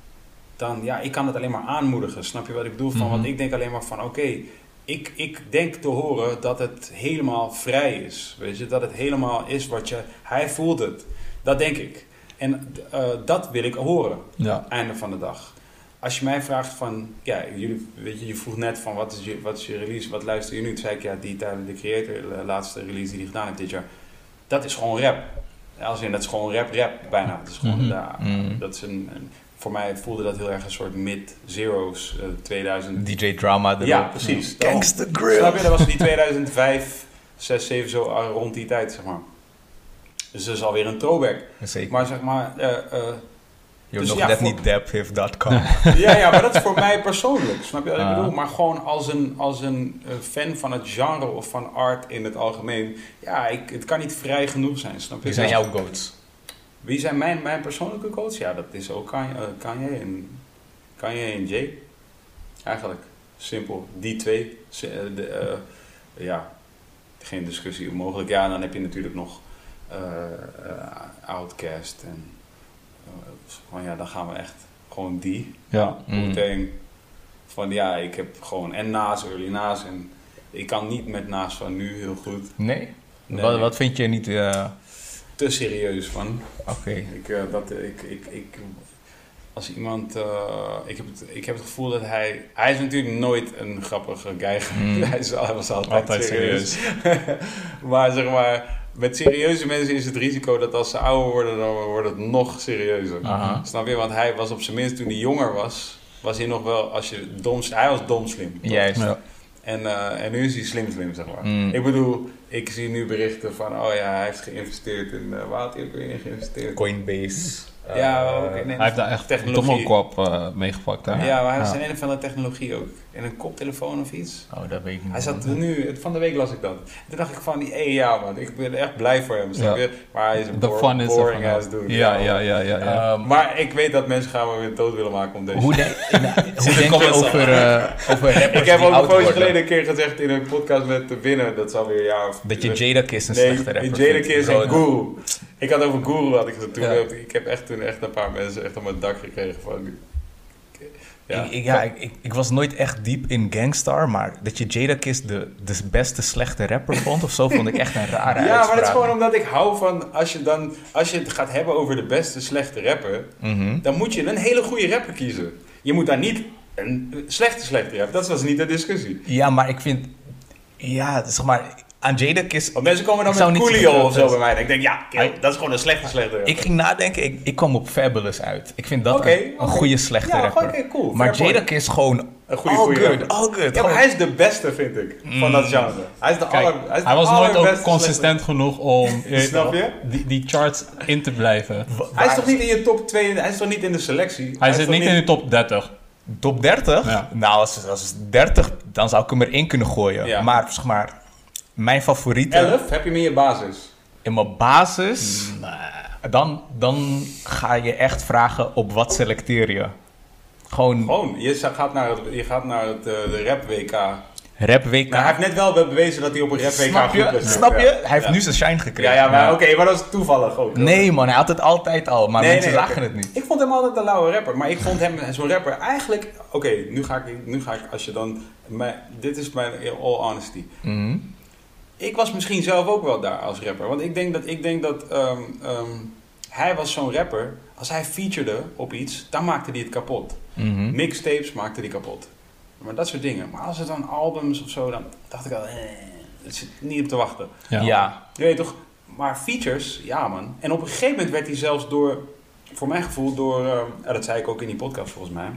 dan ja, ik kan het alleen maar aanmoedigen. Snap je wat ik bedoel? Van, Mhm. Want ik denk alleen maar van, oké, ik, ik denk te horen dat het helemaal vrij is. Weet je, dat het helemaal is wat je, hij voelt het. Dat denk ik. En eh, dat wil ik horen ja. einde van de dag. Als je mij vraagt van, ja, jullie, weet je, je vroeg net van wat is je, wat is je release, wat luister je nu? Toen zei ik, ja, die Tyler, de creator, de laatste release die hij gedaan heeft dit jaar. Dat is gewoon rap. Als in, dat is gewoon rap, rap bijna. Dat is gewoon, Mhm. ja, Mhm. dat is een, een- voor mij voelde dat heel erg een soort mid-zeros, eh, 2000. DJ Drama erop. Ja, precies. Gangsta Snap Grill. je, dat was die 2005, 6, 7, zo rond die tijd, zeg maar. Dus dat is alweer een throwback. Zeker. Maar zeg maar, eh, eh, You're dus nog net niet daphiv.com. ja, ja, maar dat is voor mij persoonlijk. Snap je wat ik bedoel? Maar gewoon als een, als een eh, fan van het genre of van art in het algemeen. Ja, ik, het kan niet vrij genoeg zijn. Snap je? Wie zijn Dus- jouw goats? Wie zijn mijn, mijn persoonlijke coach? Ja, dat is ook Kanye, eh, Kanye, en, Kanye en Jay. Eigenlijk. Simpel. Die twee. Eh, ja, geen discussie mogelijk. Ja, en dan heb je natuurlijk nog Outcast. En van ja, dan gaan we echt gewoon die. Ja. Mm. Wu-Tang. Van ja, ik heb gewoon en Naas, Early Naas. En ik kan niet met Naas van nu heel goed. Nee? Nee. Wat, wat vind je niet... eh, Te serieus van. Oké. Ik, eh, dat, ik, ik, ik, als iemand, eh, ik, heb het, ik heb het gevoel dat hij, hij is natuurlijk nooit een grappige guy. Mm. hij, is, hij was altijd, Altijd serieus. maar zeg maar, met serieuze mensen is het risico dat als ze ouder worden, dan wordt het nog serieuzer. Aha. Snap je? Want hij was op zijn minst toen hij jonger was, was hij nog wel, als je dom, hij was dom slim. toch? Juist. Ja. En, eh, en nu is hij slim slim, zeg maar. Mm. Ik bedoel, ik zie nu berichten van, oh ja, hij heeft geïnvesteerd in, eh, waar had hij ook weer in geïnvesteerd? Coinbase. Ja, Eh, ook in een Hij heeft daar echt technologie. Dommelsquap uh, meegepakt, hè? Ja, maar hij heeft Ja. een of andere technologie ook. En een koptelefoon of iets. Oh, dat weet ik niet. Hij zat nu, van de week las ik dat. Toen dacht ik van, hé ja man, ik ben echt blij voor hem. Ja. Maar hij is een De is boring ass dude. Ja, ja, ja, ja. ja. Ehm, Maar ik weet dat mensen gaan me weer dood willen maken om deze hoe, denk- nou, hoe de denk je over, eh, over rappers Ik heb die ook een poosje geleden een keer gezegd in een podcast met de Winnen, dat een jaar of... Dat je Jadakiss een nee, slechte rapper Jada. Kiss en Guru. Ik had over Guru, had ik gezegd. Toen Ja. ik heb echt toen echt een paar mensen echt op mijn dak gekregen van... Ja, Ik, ik, ja, ik, ik, was nooit echt diep in Gangstar, maar dat je Jadakiss de, de beste slechte rapper vond of zo, vond ik echt een rare Ja, maar dat is gewoon omdat ik hou van... Als je, dan, als je het gaat hebben over de beste slechte rapper... Mhm. dan moet je een hele goede rapper kiezen. Je moet daar niet een slechte slechte rapper... Dat was niet de discussie. Ja, maar ik vind... Ja, zeg maar... Aan Jadakiss... Want mensen komen dan Ik met Coolio of zo bij mij. En ik denk, ja, kill, dat is gewoon een slechte slechte rapper. Ik ging nadenken, ik, ik kwam op Fabulous uit. Ik vind dat een, goede slechte Ja, rapper. cool. Maar Fair. Jadakiss gewoon Een goede, all goede good, rapper. all good. Ja, hij is de beste, vind ik, van dat genre. Hij is de Kijk, aller, hij, is de hij was nooit ook consistent genoeg om Snap je? Die, die charts in te blijven. Hij is toch niet in je top 2, hij is toch niet in de selectie? Hij is zit niet in de top 30. Top 30? Ja. Nou, als, als het 30, dan zou ik hem erin kunnen gooien. Maar zeg maar, mijn favoriete 11 heb je meer in je basis. in mijn basis, dan, dan ga je echt vragen op wat selecteer je. Gewoon Gewoon, je gaat naar het, je gaat naar het eh, de rap WK. rap WK. Nou, hij heeft net wel bewezen dat hij op een rap WK snap goed je? Snap je? Ja. Hij heeft Ja. nu zijn shine gekregen. Ja, ja, maar Ja. oké, maar dat is toevallig ook. Nee man, hij had het altijd al, maar Nee, mensen nee, zagen het niet. Ik vond hem altijd een lauwe rapper, maar ik vond hem zo'n rapper eigenlijk... Oké, nu, ga ik, nu ga ik, als je dan... Mijn, dit is mijn all honesty. Mhm. Ik was misschien zelf ook wel daar als rapper. Want ik denk dat, ik denk dat ehm, ehm, hij was zo'n rapper. Als hij featurede op iets, dan maakte hij het kapot. Mhm. Mixtapes maakte hij kapot. Maar dat soort dingen. Maar als het dan albums of zo, dan dacht ik al... Eh, het zit niet op te wachten. Ja. Ja. Je weet toch, maar features, ja man. En op een gegeven moment werd hij zelfs door, voor mijn gevoel, door, eh, ja, dat zei ik ook in die podcast volgens mij.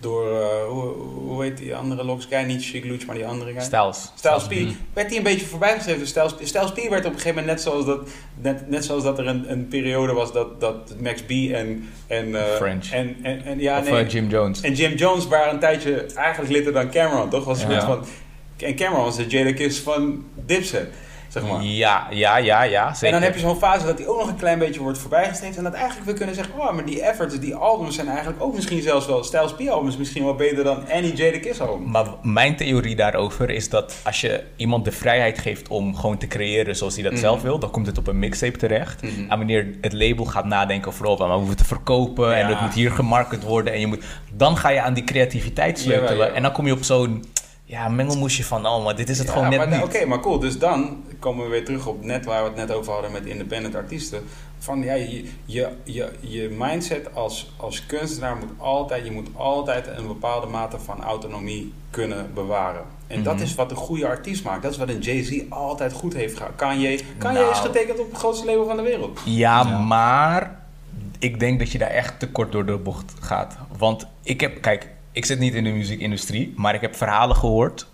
Door, eh, hoe, hoe heet die andere Lox guy? Niet Chic Luch, maar die andere guy. Styles. Styles P. Werd hij een beetje voorbijgestreven door Styles P. Styles P werd op een gegeven moment net zoals dat, net, net zoals dat er een, een periode was dat, dat Max B en... en eh, French. En, en, en, ja, of nee, eh, Jim Jones. en Jim Jones waren een tijdje eigenlijk litter dan Cameron, toch? Was Ja. van, en Cameron was de Jada Kiss van Dipset, zeg maar. Ja, ja, ja, ja. Zeker. En dan heb je zo'n fase dat die ook nog een klein beetje wordt voorbijgestreefd. En dat eigenlijk we kunnen zeggen, oh, maar die efforts, die albums zijn eigenlijk ook misschien zelfs wel, Styles P albums misschien wel beter dan any Jada Kiss album. Maar mijn theorie daarover is dat als je iemand de vrijheid geeft om gewoon te creëren zoals hij dat Mhm. zelf wil, dan komt het op een mixtape terecht. Mhm. En wanneer het label gaat nadenken van, maar we moeten verkopen en het moet hier gemarket worden en je moet, dan ga je aan die creativiteit sleutelen en dan kom je op zo'n ja, mengelmoesje van, oh, maar dit is het Ja, gewoon net maar, niet. Oké, maar cool. Dus dan komen we weer terug op net waar we het net over hadden met independent artiesten. Van ja, je, je, je, je mindset als, als kunstenaar moet altijd, je moet altijd een bepaalde mate van autonomie kunnen bewaren. En dat Mhm. is wat een goede artiest maakt. Dat is wat een Jay-Z altijd goed heeft gedaan. Kanye, Kanye Nou. is getekend op het grootste label van de wereld. Ja, Ja. maar ik denk dat je daar echt te kort door de bocht gaat. Want ik heb, kijk, ik zit niet in de muziekindustrie, maar ik heb verhalen gehoord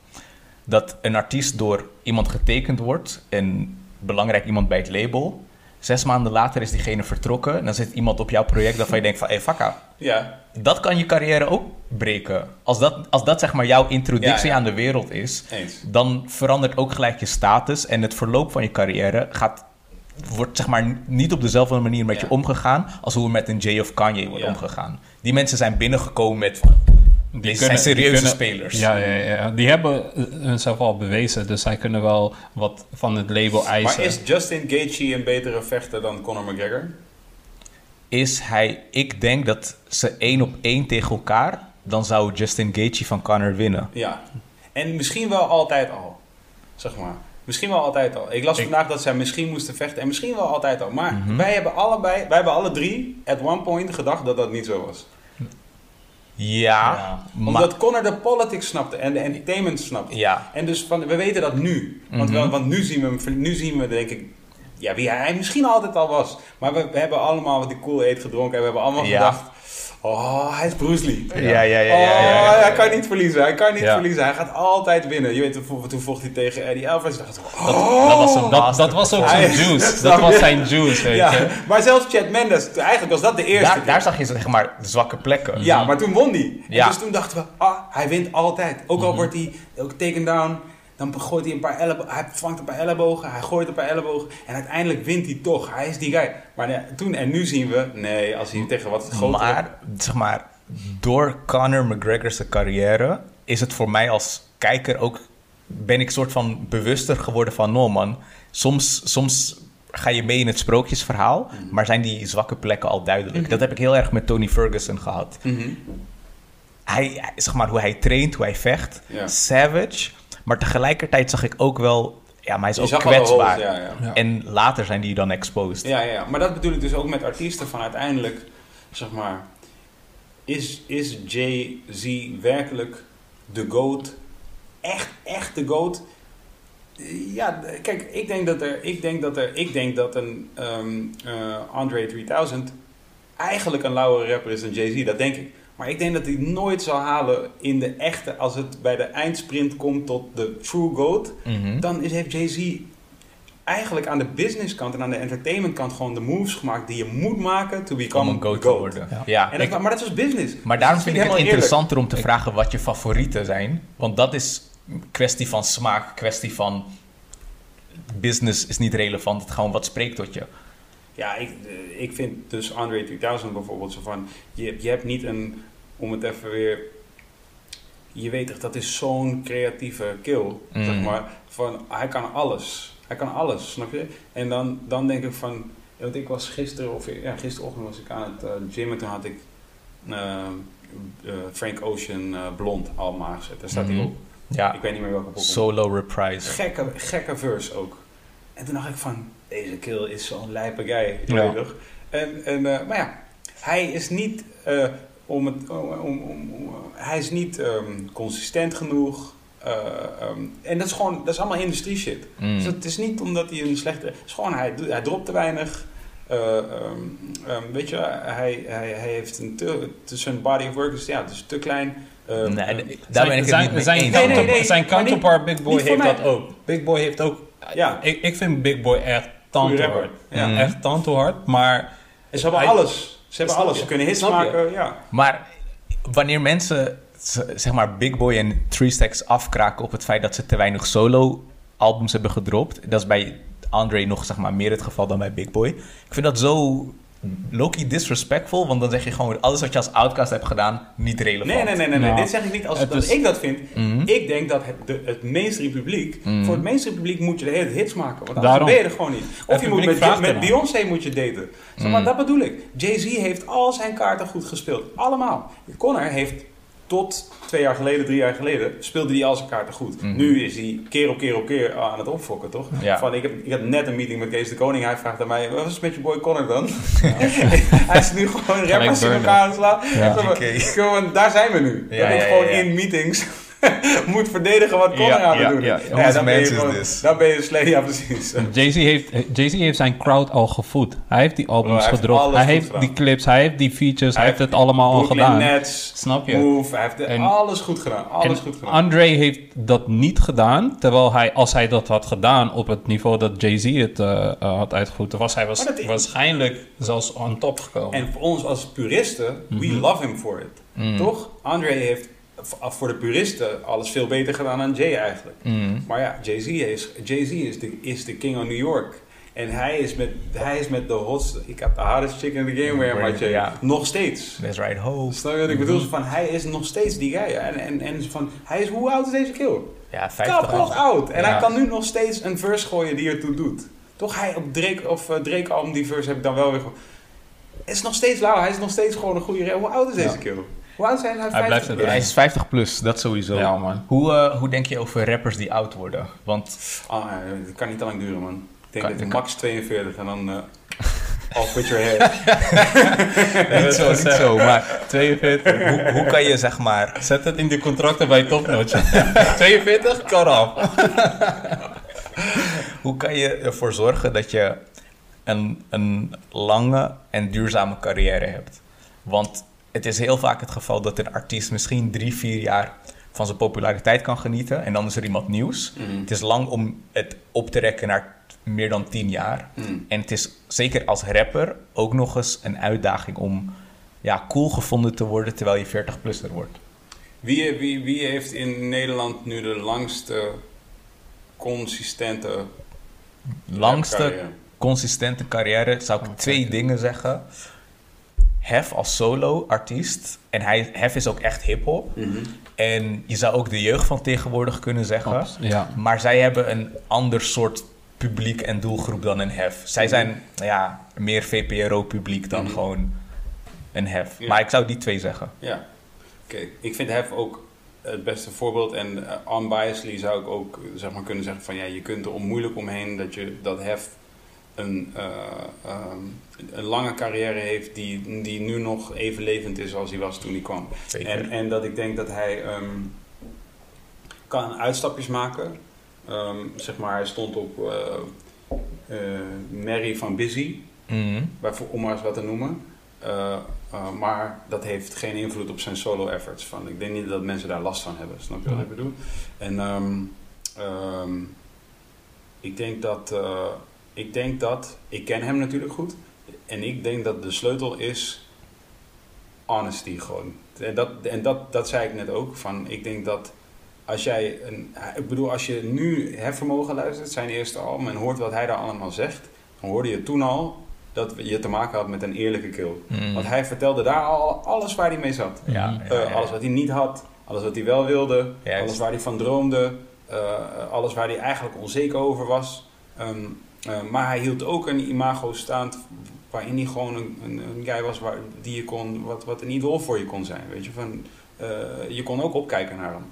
dat een artiest door iemand getekend wordt, een belangrijk iemand bij het label. Zes maanden later is diegene vertrokken en dan zit iemand op jouw project waarvan je denkt van, hé, hey, fakka, Ja, dat kan je carrière ook breken. Als dat, als dat zeg maar jouw introductie Ja, ja. aan de wereld is, eens. dan verandert ook gelijk je status en het verloop van je carrière gaat, wordt zeg maar niet op dezelfde manier met Ja. je omgegaan als hoe er met een Jay of Kanye wordt Ja. omgegaan. Die mensen zijn binnengekomen met van, Die deze kunnen- zijn die serieuze kunnen- spelers. Ja, ja, ja, die hebben hunzelf al bewezen, dus zij kunnen wel wat van het label eisen. Maar is Justin Gaethje een betere vechter dan Conor McGregor? Is hij, ik denk dat ze één op één tegen elkaar, dan zou Justin Gaethje van Conor winnen. Ja. En misschien wel altijd al. Zeg maar. Misschien wel altijd al. Ik las Ik- vandaag dat zij misschien moesten vechten. En misschien wel altijd al. Maar Mhm. wij hebben allebei, wij hebben alle drie at one point gedacht dat dat niet zo was. Ja, Ja. maar... Omdat Connor de politics snapte en de entertainment snapte. Ja, En dus van, we weten dat nu. Want, Mhm. want nu, zien we hem, nu zien we denk ik ja, wie hij misschien altijd al was. Maar we, we hebben allemaal wat die Kool Aid gedronken en we hebben allemaal Ja. gedacht... Oh, hij is Bruce Lee. Ja, ja, ja. ja, Oh, ja, ja, ja. hij kan niet verliezen. Hij kan niet verliezen. Hij gaat altijd winnen. Je weet, toen, vocht hij tegen Eddie Alvarez. Dacht ik, Dat, dat was een Dat, dat was ook zijn juice. Dat was zijn juice, weet ja, je. maar zelfs Chad Mendes, eigenlijk was dat de eerste Daar, zag je zeg maar de zwakke plekken. Ja, maar toen won hij. Dus toen dachten we, ah, hij wint altijd. Ook Mhm. al wordt hij ook taken down, dan gooit hij een paar ellebogen. Hij vangt een paar ellebogen, hij gooit een paar ellebogen. En uiteindelijk wint hij toch. Hij is die guy. Maar ja, toen en nu zien we, nee, als hij tegen wat groter... Maar, zeg maar, door Conor McGregor's carrière is het voor mij als kijker ook... ben ik soort van bewuster geworden van... no man, soms, soms ga je mee in het sprookjesverhaal... maar zijn die zwakke plekken al duidelijk. Dat heb ik heel erg met Tony Ferguson gehad. Mhm. Hij, hij- zeg maar, hoe hij traint, hoe hij vecht, savage... maar tegelijkertijd zag ik ook wel... ja, maar hij is Je ook kwetsbaar. holes, ja, ja. Ja. En later zijn die dan exposed. Ja, ja, maar dat bedoel ik dus ook met artiesten van uiteindelijk, zeg maar, is, is Jay-Z werkelijk de GOAT? Echt, echt de GOAT? Ja, kijk, ik denk dat er, ik denk dat er, ik denk dat een ehm, eh, Andre 3000 eigenlijk een lauwe rapper is dan Jay-Z, dat denk ik. Maar ik denk dat hij nooit zal halen in de echte, als het bij de eindsprint komt tot de true GOAT, Mhm. dan is, heeft Jay-Z eigenlijk aan de businesskant en aan de entertainmentkant gewoon de moves gemaakt die je moet maken to Om become een goat te worden. Ja. Ja. En dat, maar dat is dus business. Maar daarom Dus vind dat ik het interessanter om te vragen wat je favorieten zijn. Want dat is een kwestie van smaak, kwestie van business is niet relevant. Het gewoon wat spreekt tot je. Ja, ik, eh, ik vind dus Andre 3000 bijvoorbeeld zo van, je, je hebt niet een, om het even weer, je weet toch, dat is zo'n creatieve kill, Mm. zeg maar, van hij kan alles. Hij kan alles, snap je? En dan, dan denk ik van, want ik was gisteren, of ja, gisterochtend was ik aan het uh, gym en toen had ik eh, Frank Ocean Blond allemaal aangezet. Daar staat hij Mhm. op. Ja, Ik weet niet meer welke pokoe. solo reprise. Gekke, gekke verse ook. En toen dacht ik van, deze kill is zo'n lijpe guy. Ja. En, en, eh, maar ja, hij is niet, eh, om het, om, om, om- hij is niet ehm, consistent genoeg. Eh, ehm, en dat is gewoon, dat is allemaal industrie shit. Mm. Dus het is niet omdat hij een slechte, het is gewoon, hij, hij dropt te weinig. Eh, ehm, ehm, weet je, hij, hij, hij heeft een te, zijn body of work is, ja, het is te klein. Ehm, Nee, daar ben ik het zijn, niet mee zijn, eens. Nee, nee, nee, zijn counterpart Big Boy heeft mij. dat ook. Big Boy heeft ook... Ja. Ik, ik vind Big Boy echt Hard. Ja. Mhm. Echt tante hard, maar... En ze hebben Hij- alles. Ze hebben alles. je? Ze kunnen hits maken, ja. Maar wanneer mensen zeg maar Big Boy en Three Stacks afkraken op het feit dat ze te weinig solo albums hebben gedropt, dat is bij Andre nog zeg maar meer het geval dan bij Big Boy. Ik vind dat zo low-key disrespectful, want dan zeg je gewoon alles wat je als outcast hebt gedaan niet relevant. Nee, nee, nee, nee, nee. Dit zeg ik niet als het dat is- ik dat vind. Mhm. Ik denk dat het, de, het mainstream publiek, Mhm. voor het mainstream publiek moet je de hele hits maken. Want anders Daarom. ben je er gewoon niet. Of Het je moet met, met. Beyoncé moet je daten. Zeg maar, Mhm. dat bedoel ik. Jay-Z heeft al zijn kaarten goed gespeeld. Allemaal. Connor heeft tot twee jaar geleden, drie jaar geleden, speelde hij al zijn kaarten goed. Mhm. Nu is hij keer op keer op keer aan het opfokken, toch? Ja. Van, ik, heb, ik heb net een meeting met Kees de Koning. Hij vraagt aan mij, wat is het met je boy Connor dan? hij is nu gewoon rappers in elkaar aan het slaan. Ja. Zeg maar, Oké. gewoon, daar zijn we nu. Ik ja, gewoon in meetings moet verdedigen wat Connor Ja, aan het ja, doen ja. is. Whose dan ben je gewoon-? Dan ben je slecht, ja precies. Jay-Z heeft, Jay-Z heeft zijn crowd al gevoed. Hij heeft die albums Bro, hij heeft gedropt. alles Hij heeft gedaan. die clips, hij heeft die features, hij, heeft het allemaal al gedaan. Nets, Snap je? Move, hij heeft En- alles goed gedaan. Alles goed gedaan. Andre heeft dat niet gedaan, terwijl hij, als hij dat had gedaan op het niveau dat Jay-Z het eh, eh, had uitgevoerd, dan was hij was, is- waarschijnlijk zelfs on top gekomen. En voor ons als puristen, we Mhm. love him for it. Mm. Toch? Andre heeft voor de puristen alles veel beter gedaan dan Jay eigenlijk. Mm. Maar ja, Jay-Z is, Jay-Z is, de, is de king of New York. En hij is met, hij is met de hotste... Ik heb de hardest chick in the game weer, maar Jay. Ja. Nog steeds. That's right, ho. Snap je wat ik bedoel? Zo Van, hij is nog steeds die guy. En, en, en van, hij is, hoe oud is deze kill? Ja, 50 Kapot oud. En Ja. hij kan nu nog steeds een verse gooien die ertoe doet. Toch hij op Drake, of uh, Drake album, die verse heb ik dan wel weer. Het is nog steeds lauw. Hij is nog steeds gewoon een goede... Hoe oud is deze Ja. kill? Hoe oud zijn hij? Hij blijft 50? het Hij is 50 plus, dat sowieso. Ja, man. Hoe, eh, hoe denk je over rappers die oud worden? Want Ah, dat kan niet te lang duren, man. Ik denk Kan- dat kan- max 42 en dan... eh off with your head. niet zo, niet zo, maar 42. Hoe, hoe kan je zeg maar... Zet het in de contracten bij Topnotch. 42, cut off. Hoe kan je ervoor zorgen dat je een, een lange en duurzame carrière hebt? Want het is heel vaak het geval dat een artiest misschien drie, vier jaar van zijn populariteit kan genieten. En dan is er iemand nieuws. Mhm. Het is lang om het op te rekken naar meer dan tien jaar. Mhm. En het is zeker als rapper ook nog eens een uitdaging om ja, cool gevonden te worden terwijl je 40-plusser wordt. Wie, wie, wie heeft in Nederland nu de langste consistente Langste carrière? consistente carrière zou ik twee dingen zeggen. Hef als solo-artiest. En hij, Hef is ook echt hip-hop. Mhm. En je zou ook de jeugd van tegenwoordig kunnen zeggen. Ja. Maar zij hebben een ander soort publiek en doelgroep dan een Hef. Zij zijn nou ja, meer VPRO-publiek dan Mhm. gewoon een Hef. Ja. Maar ik zou die twee zeggen. Ja, oké. Ik vind Hef ook het beste voorbeeld. En eh, unbiasedly zou ik ook zeg maar, kunnen zeggen van... ja, je kunt er onmoeilijk omheen dat, je, dat Hef een, eh, ehm, een lange carrière heeft... Die, die nu nog even levend is als hij was toen hij kwam. Zeker. En, en dat ik denk dat hij ehm, kan uitstapjes maken. Ehm, zeg maar, hij stond op eh, Mary van Busy... Mhm. Bijvoor- om maar eens wat te noemen. Maar dat heeft geen invloed op zijn solo efforts. Van, ik denk niet dat mensen daar last van hebben. Snap je wat ik bedoel? En ik denk dat... ik denk dat... Ik ken hem natuurlijk goed. En ik denk dat de sleutel is... Honesty gewoon. En dat, en dat, dat zei ik net ook. Van, ik denk dat als jij... Een, ik bedoel, als je nu Hefvermogen luistert, zijn eerste album... en hoort wat hij daar allemaal zegt... dan hoorde je toen al dat je te maken had met een eerlijke kill. Mhm. Want hij vertelde daar al alles waar hij mee zat. Ja, ja, Eh, ja. alles wat hij niet had, alles wat hij wel wilde, Juist. alles waar hij van droomde, eh, alles waar hij eigenlijk onzeker over was. Ehm, eh, maar hij hield ook een imago staand waarin hij gewoon een, een, een guy was waar, die je kon, wat, wat een idool voor je kon zijn. Weet je? Van, eh, je kon ook opkijken naar hem.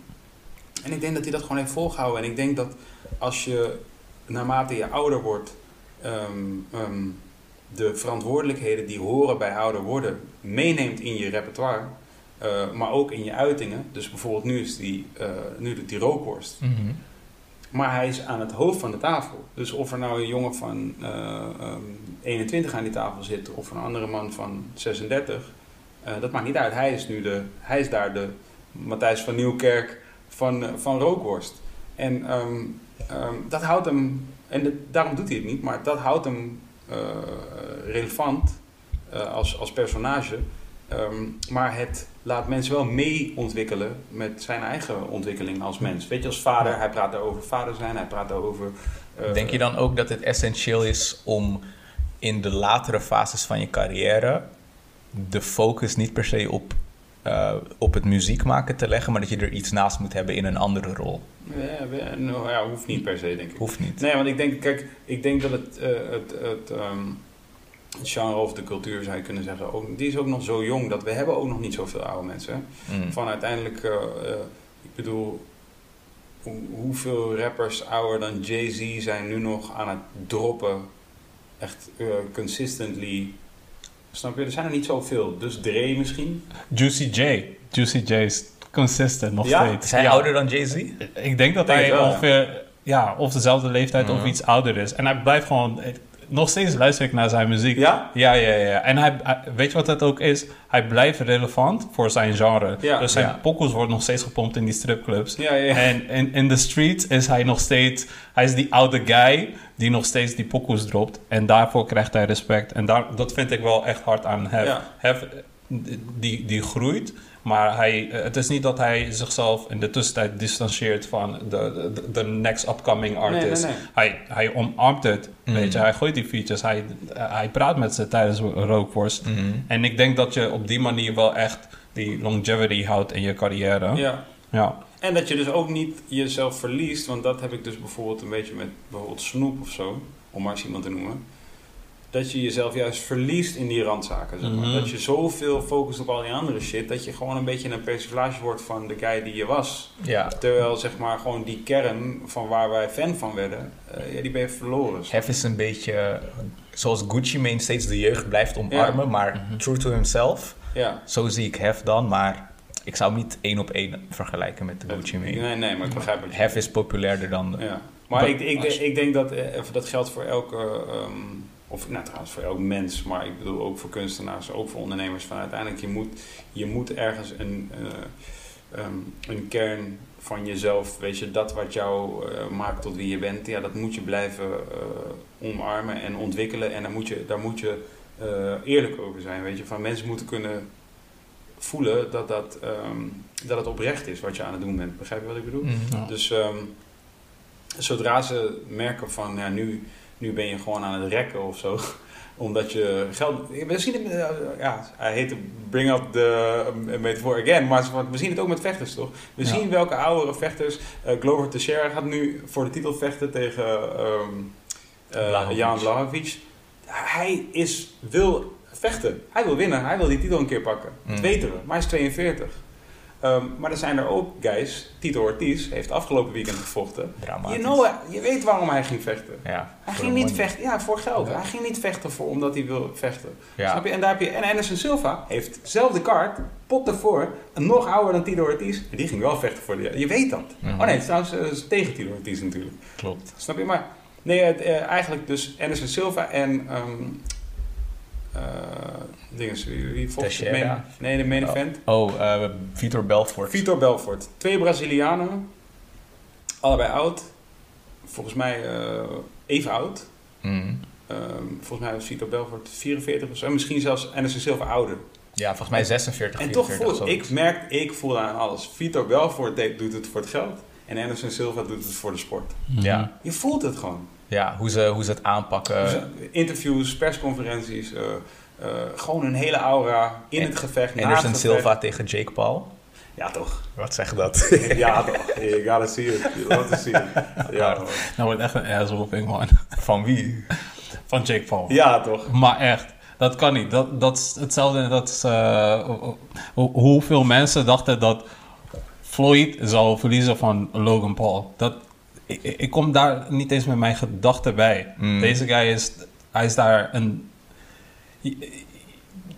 En ik denk dat hij dat gewoon heeft volgehouden. En ik denk dat als je naarmate je ouder wordt, ehm, ehm, de verantwoordelijkheden die horen bij ouder worden, meeneemt in je repertoire. eh, maar ook in je uitingen. Dus bijvoorbeeld nu is die, eh, nu die rookworst. Mhm. Maar hij is aan het hoofd van de tafel. Dus of er nou een jongen van eh, ehm, 21 aan die tafel zit of een andere man van 36, eh, dat maakt niet uit. Hij is nu de, hij is daar de Matthijs van Nieuwkerk van, eh, van rookworst. En ehm, ehm, dat houdt hem, en daarom doet hij het niet, maar dat houdt hem relevant als, als personage. Maar het laat mensen wel mee ontwikkelen met zijn eigen ontwikkeling als mens. Weet je, als vader, hij praat over vader zijn, hij praat over... eh, Denk je dan ook dat het essentieel is om in de latere fases van je carrière de focus niet per se op, eh, op het muziek maken te leggen, maar dat je er iets naast moet hebben in een andere rol? Ja, nou ja, hoeft niet per se, denk ik. Hoeft niet. Nee, want ik denk, kijk, ik denk dat het, eh, het, het, ehm, het genre of de cultuur, zou je kunnen zeggen, ook, die is ook nog zo jong dat we hebben ook nog niet zoveel oude mensen. Mm. Van uiteindelijk, eh, eh, ik bedoel, hoe- hoeveel rappers ouder dan Jay-Z zijn nu nog aan het droppen, echt eh, consistently. Snap je? Er zijn er niet zoveel. Dus Dre misschien. Juicy J. Juicy J is consistent nog Ja? steeds. Is hij Ja. ouder dan Jay-Z? Ik denk dat Denk hij wel, ongeveer ja, of dezelfde leeftijd of iets ouder is. En hij blijft gewoon... Nog steeds luister ik naar zijn muziek. Ja? Ja, ja, ja. En hij, hij- weet je wat het ook is? Hij blijft relevant voor zijn genre. Ja. dus zijn Ja. pokkels worden nog steeds gepompt in die stripclubs. Ja, ja. En in, in de street is hij nog steeds... Hij is die oude guy die nog steeds die pokkels dropt. En daarvoor krijgt hij respect. En daar, dat vind ik wel echt hard aan Hef. Ja. Hef, die, die groeit... Maar hij, eh, het is niet dat hij zichzelf in de tussentijd distancieert van de, de, de next upcoming artist. Nee, nee, nee. Hij, hij omarmt het, Mm. weet je. Hij gooit die features, hij, hij praat met ze tijdens rookworst. Mhm. En ik denk dat je op die manier wel echt die longevity houdt in je carrière. Ja. Ja. En dat je dus ook niet jezelf verliest, want dat heb ik dus bijvoorbeeld een beetje met bijvoorbeeld Snoep of zo, om maar eens iemand te noemen. Dat je jezelf juist verliest in die randzaken. Zeg maar. Mhm. Dat je zoveel focust op al die andere shit, dat je gewoon een beetje een persiflage wordt van de guy die je was. Ja. Terwijl zeg maar gewoon die kern van waar wij fan van werden, eh, ja, die ben je verloren. Hef is een beetje zoals Gucci Mane steeds de jeugd blijft omarmen, maar Mhm. true to himself. Ja. Zo zie ik Hef dan, maar ik zou hem niet één op één vergelijken met de Gucci Mane. Nee, nee, maar ik begrijp je Hef is populairder dan... Ja. Maar ik, ik, ik denk dat eh, dat geldt voor elke ehm, of nou trouwens voor elk mens, maar ik bedoel ook voor kunstenaars, ook voor ondernemers, van uiteindelijk je moet, je moet ergens een, eh, ehm, een kern van jezelf, weet je, dat wat jou eh, maakt tot wie je bent, ja, dat moet je blijven eh, omarmen en ontwikkelen en daar moet je, daar moet je eerlijk over zijn, weet je, van mensen moeten kunnen voelen dat, dat, ehm, dat het oprecht is wat je aan het doen bent. Begrijp je wat ik bedoel? Mhm. Dus ehm, zodra ze merken van ja, nu, nu ben je gewoon aan het rekken of zo, omdat je geld. We zien het, eh, ja, hij heet bring up the uh, metaphor again, maar we zien het ook met vechters toch? We Ja. zien welke oudere vechters. eh, Glover Teixeira gaat nu voor de titel vechten tegen ehm eh. Jan Blachowicz. Hij is, wil vechten. Hij wil winnen. Hij wil die titel een keer pakken. Dat Mm. weten we. Maar hij is 42. Ehm, maar er zijn er ook guys. Tito Ortiz heeft afgelopen weekend gevochten. Dramatisch. Je, know, je weet waarom hij ging vechten. Ja, Hij ging niet money. vechten, ja, voor geld. Ja. Hij ging niet vechten voor, omdat hij wil vechten. Ja. Snap je? En, daar heb je, en Anderson Silva heeft dezelfde kaart, pot ervoor, nog ouder dan Tito Ortiz. En die ging wel vechten voor de. Je weet dat. Mhm. Oh nee, het is trouwens eh, tegen Tito Ortiz natuurlijk. Klopt. Snap je? Maar nee, eh, eigenlijk dus Anderson Silva en. ehm eh dinges, wie, wie. Main- Nee, de main Oh. event. Oh, eh, Vitor Belfort. Vitor Belfort. Twee Brazilianen. Allebei oud. Volgens mij eh, even oud. Mhm. Ehm, volgens mij was Vitor Belfort 44 of zo. En misschien zelfs Anderson Silva ouder. Ja, volgens mij 46, En toch 44 voel ik, merk, ik voel aan alles. Vitor Belfort deed- doet het voor het geld. En Anderson Silva doet het voor de sport. Ja. Je voelt het gewoon. Ja, hoe ze, hoe ze het aanpakken. Dus, interviews, persconferenties. eh, eh, gewoon een hele aura in En- het gevecht. na Anderson. Silva tegen Jake Paul. Ja, toch. Wat zegt dat? ja, toch. You gotta see it. You to see it. Ja. Nou wordt echt een ass-whooping, man. Van wie? Van Jake Paul. ja toch. Maar echt, dat kan niet. Dat, dat is hetzelfde. Dat is, eh, hoe- hoe- hoeveel mensen dachten dat Floyd zou verliezen van Logan Paul. Dat, ik, ik kom daar niet eens met mijn gedachten bij. Mm. Deze guy is, hij is daar een.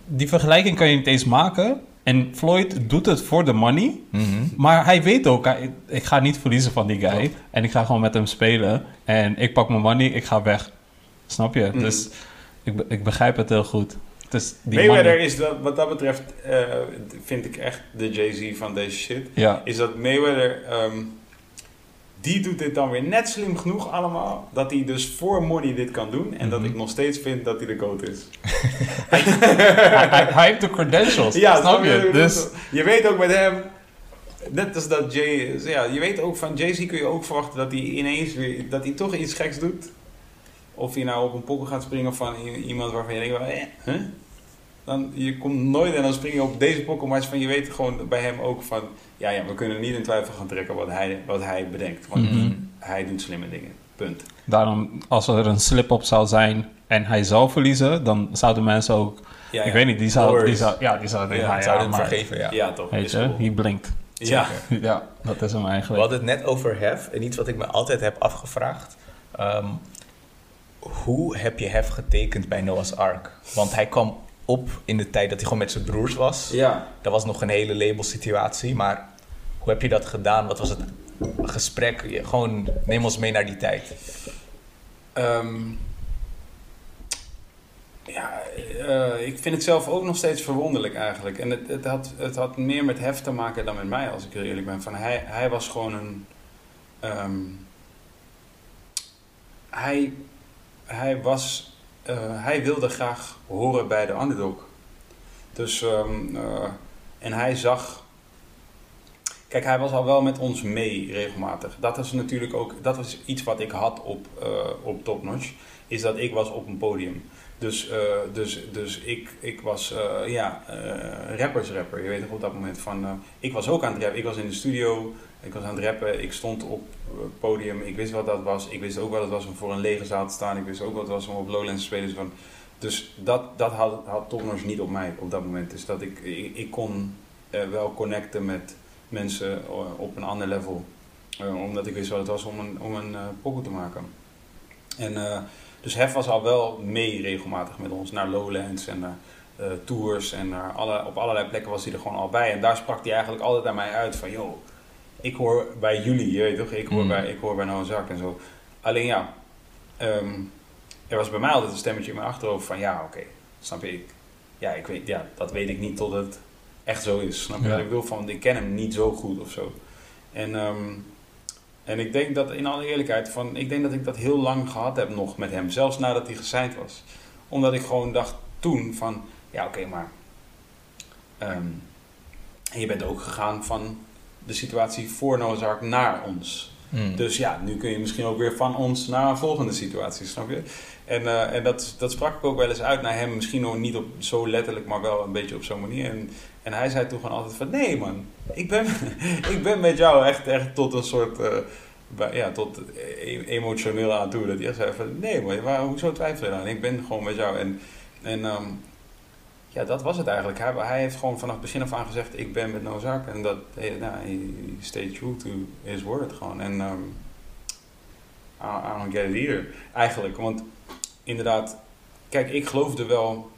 Die vergelijking kan je niet eens maken. En Floyd doet het voor de money. Mhm. Maar hij weet ook, hij- ik ga niet verliezen van die guy. Klopt. En ik ga gewoon met hem spelen. En ik pak mijn money, ik ga weg. Snap je? Mm. Dus ik, ik begrijp het heel goed. Is die Mayweather money. is dat, wat dat betreft, eh, vind ik echt de Jay-Z van deze shit. Ja, Is dat Mayweather, ehm, die doet dit dan weer net slim genoeg allemaal, dat hij dus voor money dit kan doen. En dat Mhm. ik nog steeds vind dat hij de goat is. hij, hij- hij heeft de credentials. snap snap je? Dus, je weet ook met hem, net als dat Jay is, ja, je weet ook van Jay-Z kun je ook verwachten dat hij ineens weer, dat hij toch iets geks doet. Of hij nou op een pokkel gaat springen van iemand waarvan je denkt, eh, huh? Dan, je komt nooit en dan spring je op deze pokkel, maar van, je weet gewoon bij hem ook van, ja, ja, we kunnen niet in twijfel gaan trekken wat hij, wat hij bedenkt. Want Mhm. hij doet slimme dingen. Punt. daarom, als er een slip-up zou zijn en hij zou verliezen, dan zouden mensen ook... Ja, ik weet niet, die zou, die zou, ja, die zouden Ja, ja, zou hem maar, vergeven, ja. Ja, toch. Weet je, cool. hij blinkt. Ja. Ja, dat is hem We eigenlijk. hadden het net over Hef. En iets wat ik me altijd heb afgevraagd. Ehm, hoe heb je Hef getekend bij Noah's Ark? Want hij kwam op in de tijd dat hij gewoon met zijn broers was. Ja. Dat was nog een hele labelsituatie. Maar hoe heb je dat gedaan? Wat was het gesprek? Gewoon neem ons mee naar die tijd. Ehm, ja, eh, ik vind het zelf ook nog steeds verwonderlijk eigenlijk. En het, het, had, het had meer met hef te maken dan met mij, als ik heel eerlijk ben. Van hij, hij was gewoon een... ehm, hij, hij was... eh, hij wilde graag horen bij de underdog. Dus... eh, en hij zag... Kijk, hij was al wel met ons mee regelmatig. Dat is natuurlijk ook, dat was iets wat ik had op, eh op Top Notch. Is dat ik was op een podium. Dus, eh, dus, dus ik, ik was, eh, ja, rappersrapper. Je weet nog op dat moment van, ik was ook aan het rappen. Ik was in de studio, ik was aan het rappen. Ik stond op het podium. Ik wist wat dat was. Ik wist ook wat het was om voor een lege zaal te staan. Ik wist ook wat het was om op Lowlands te spelen. Dus, van, dus dat, dat had, had Top Notch niet op mij op dat moment. Dus dat ik, ik, ik kon wel connecten met mensen eh, op een ander level. Eh, omdat ik wist wat het was om een, om een eh te maken. En, dus Hef was al wel mee regelmatig met ons naar Lowlands en naar tours. En naar alle, op allerlei plekken was hij er gewoon al bij. En daar sprak hij eigenlijk altijd aan mij uit van... Yo, ik hoor bij jullie, je weet toch? Ik hoor, Mm. bij, ik hoor bij Noah Zak en zo. Alleen ja, ehm, er was bij mij altijd een stemmetje in mijn achterhoofd van ja, oké, snap je? Ik, ja, ik weet, ja, dat weet ik niet tot het echt zo is. Snap je Ja. ik bedoel? Van, ik ken hem niet zo goed of zo. En, ehm, en ik denk dat, in alle eerlijkheid, van, ik denk dat ik dat heel lang gehad heb nog met hem. Zelfs nadat hij gesigned was. Omdat ik gewoon dacht toen van, ja oké, maar... ehm, je bent ook gegaan van de situatie voor Noah's Ark naar ons. Mm. Dus ja, nu kun je misschien ook weer van ons naar een volgende situatie, snap je? En, eh, en dat, dat sprak ik ook wel eens uit naar hem. Misschien nog niet op zo letterlijk, maar wel een beetje op zo'n manier. En, en hij zei toen gewoon altijd van... Nee man, ik ben, ik ben met jou echt, echt tot een soort... eh, ja, tot e- emotioneel aan toe. Dat hij zei van... Nee man, waar, hoezo twijfel je dan? Ik ben gewoon met jou. En, en ehm, ja, dat was het eigenlijk. Hij, hij heeft gewoon vanaf het begin af aan gezegd... Ik ben met Noah's Ark. En dat... eh, Nou, true to his word gewoon. En... ehm, I don't get it either. Eigenlijk, want inderdaad, kijk, ik geloofde wel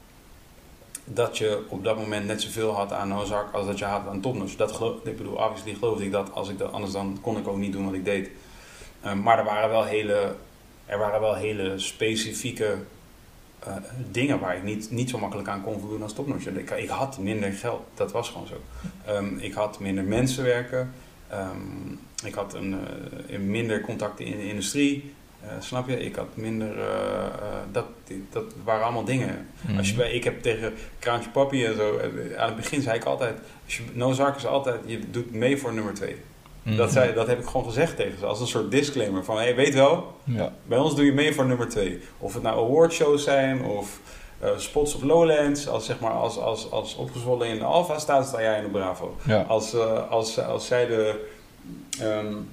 dat je op dat moment net zoveel had aan Noah's Ark als dat je had aan Topnotch. Dat geloof, ik bedoel, obviously geloofde ik dat. Als ik dat anders dan kon ik ook niet doen wat ik deed. Um, maar er waren wel hele, er waren wel hele specifieke uh, dingen waar ik niet, niet zo makkelijk aan kon voldoen als Topnotch. Ik, ik had minder geld, dat was gewoon zo. Um, ik had minder mensen werken. Um, ik had een, uh, minder contacten in de industrie. Uh, snap je? Ik had minder. Uh, dat, dat waren allemaal dingen. Mm. Als je bij, ik heb tegen Kraantje Papi en zo. Aan het begin zei ik altijd. Als je, Noah's Ark is altijd. Je doet mee voor nummer 2. Mm. Dat, zei, dat heb ik gewoon gezegd tegen ze. Als een soort disclaimer. Van hey, weet wel. Ja. Bij ons doe je mee voor nummer 2. Of het nou awardshows zijn. Of uh, spots op Lowlands. Als, zeg maar, als, als, als opgezwollen in de Alpha staat, sta jij in de Bravo. Ja. Als, uh, als, als zij de. Um,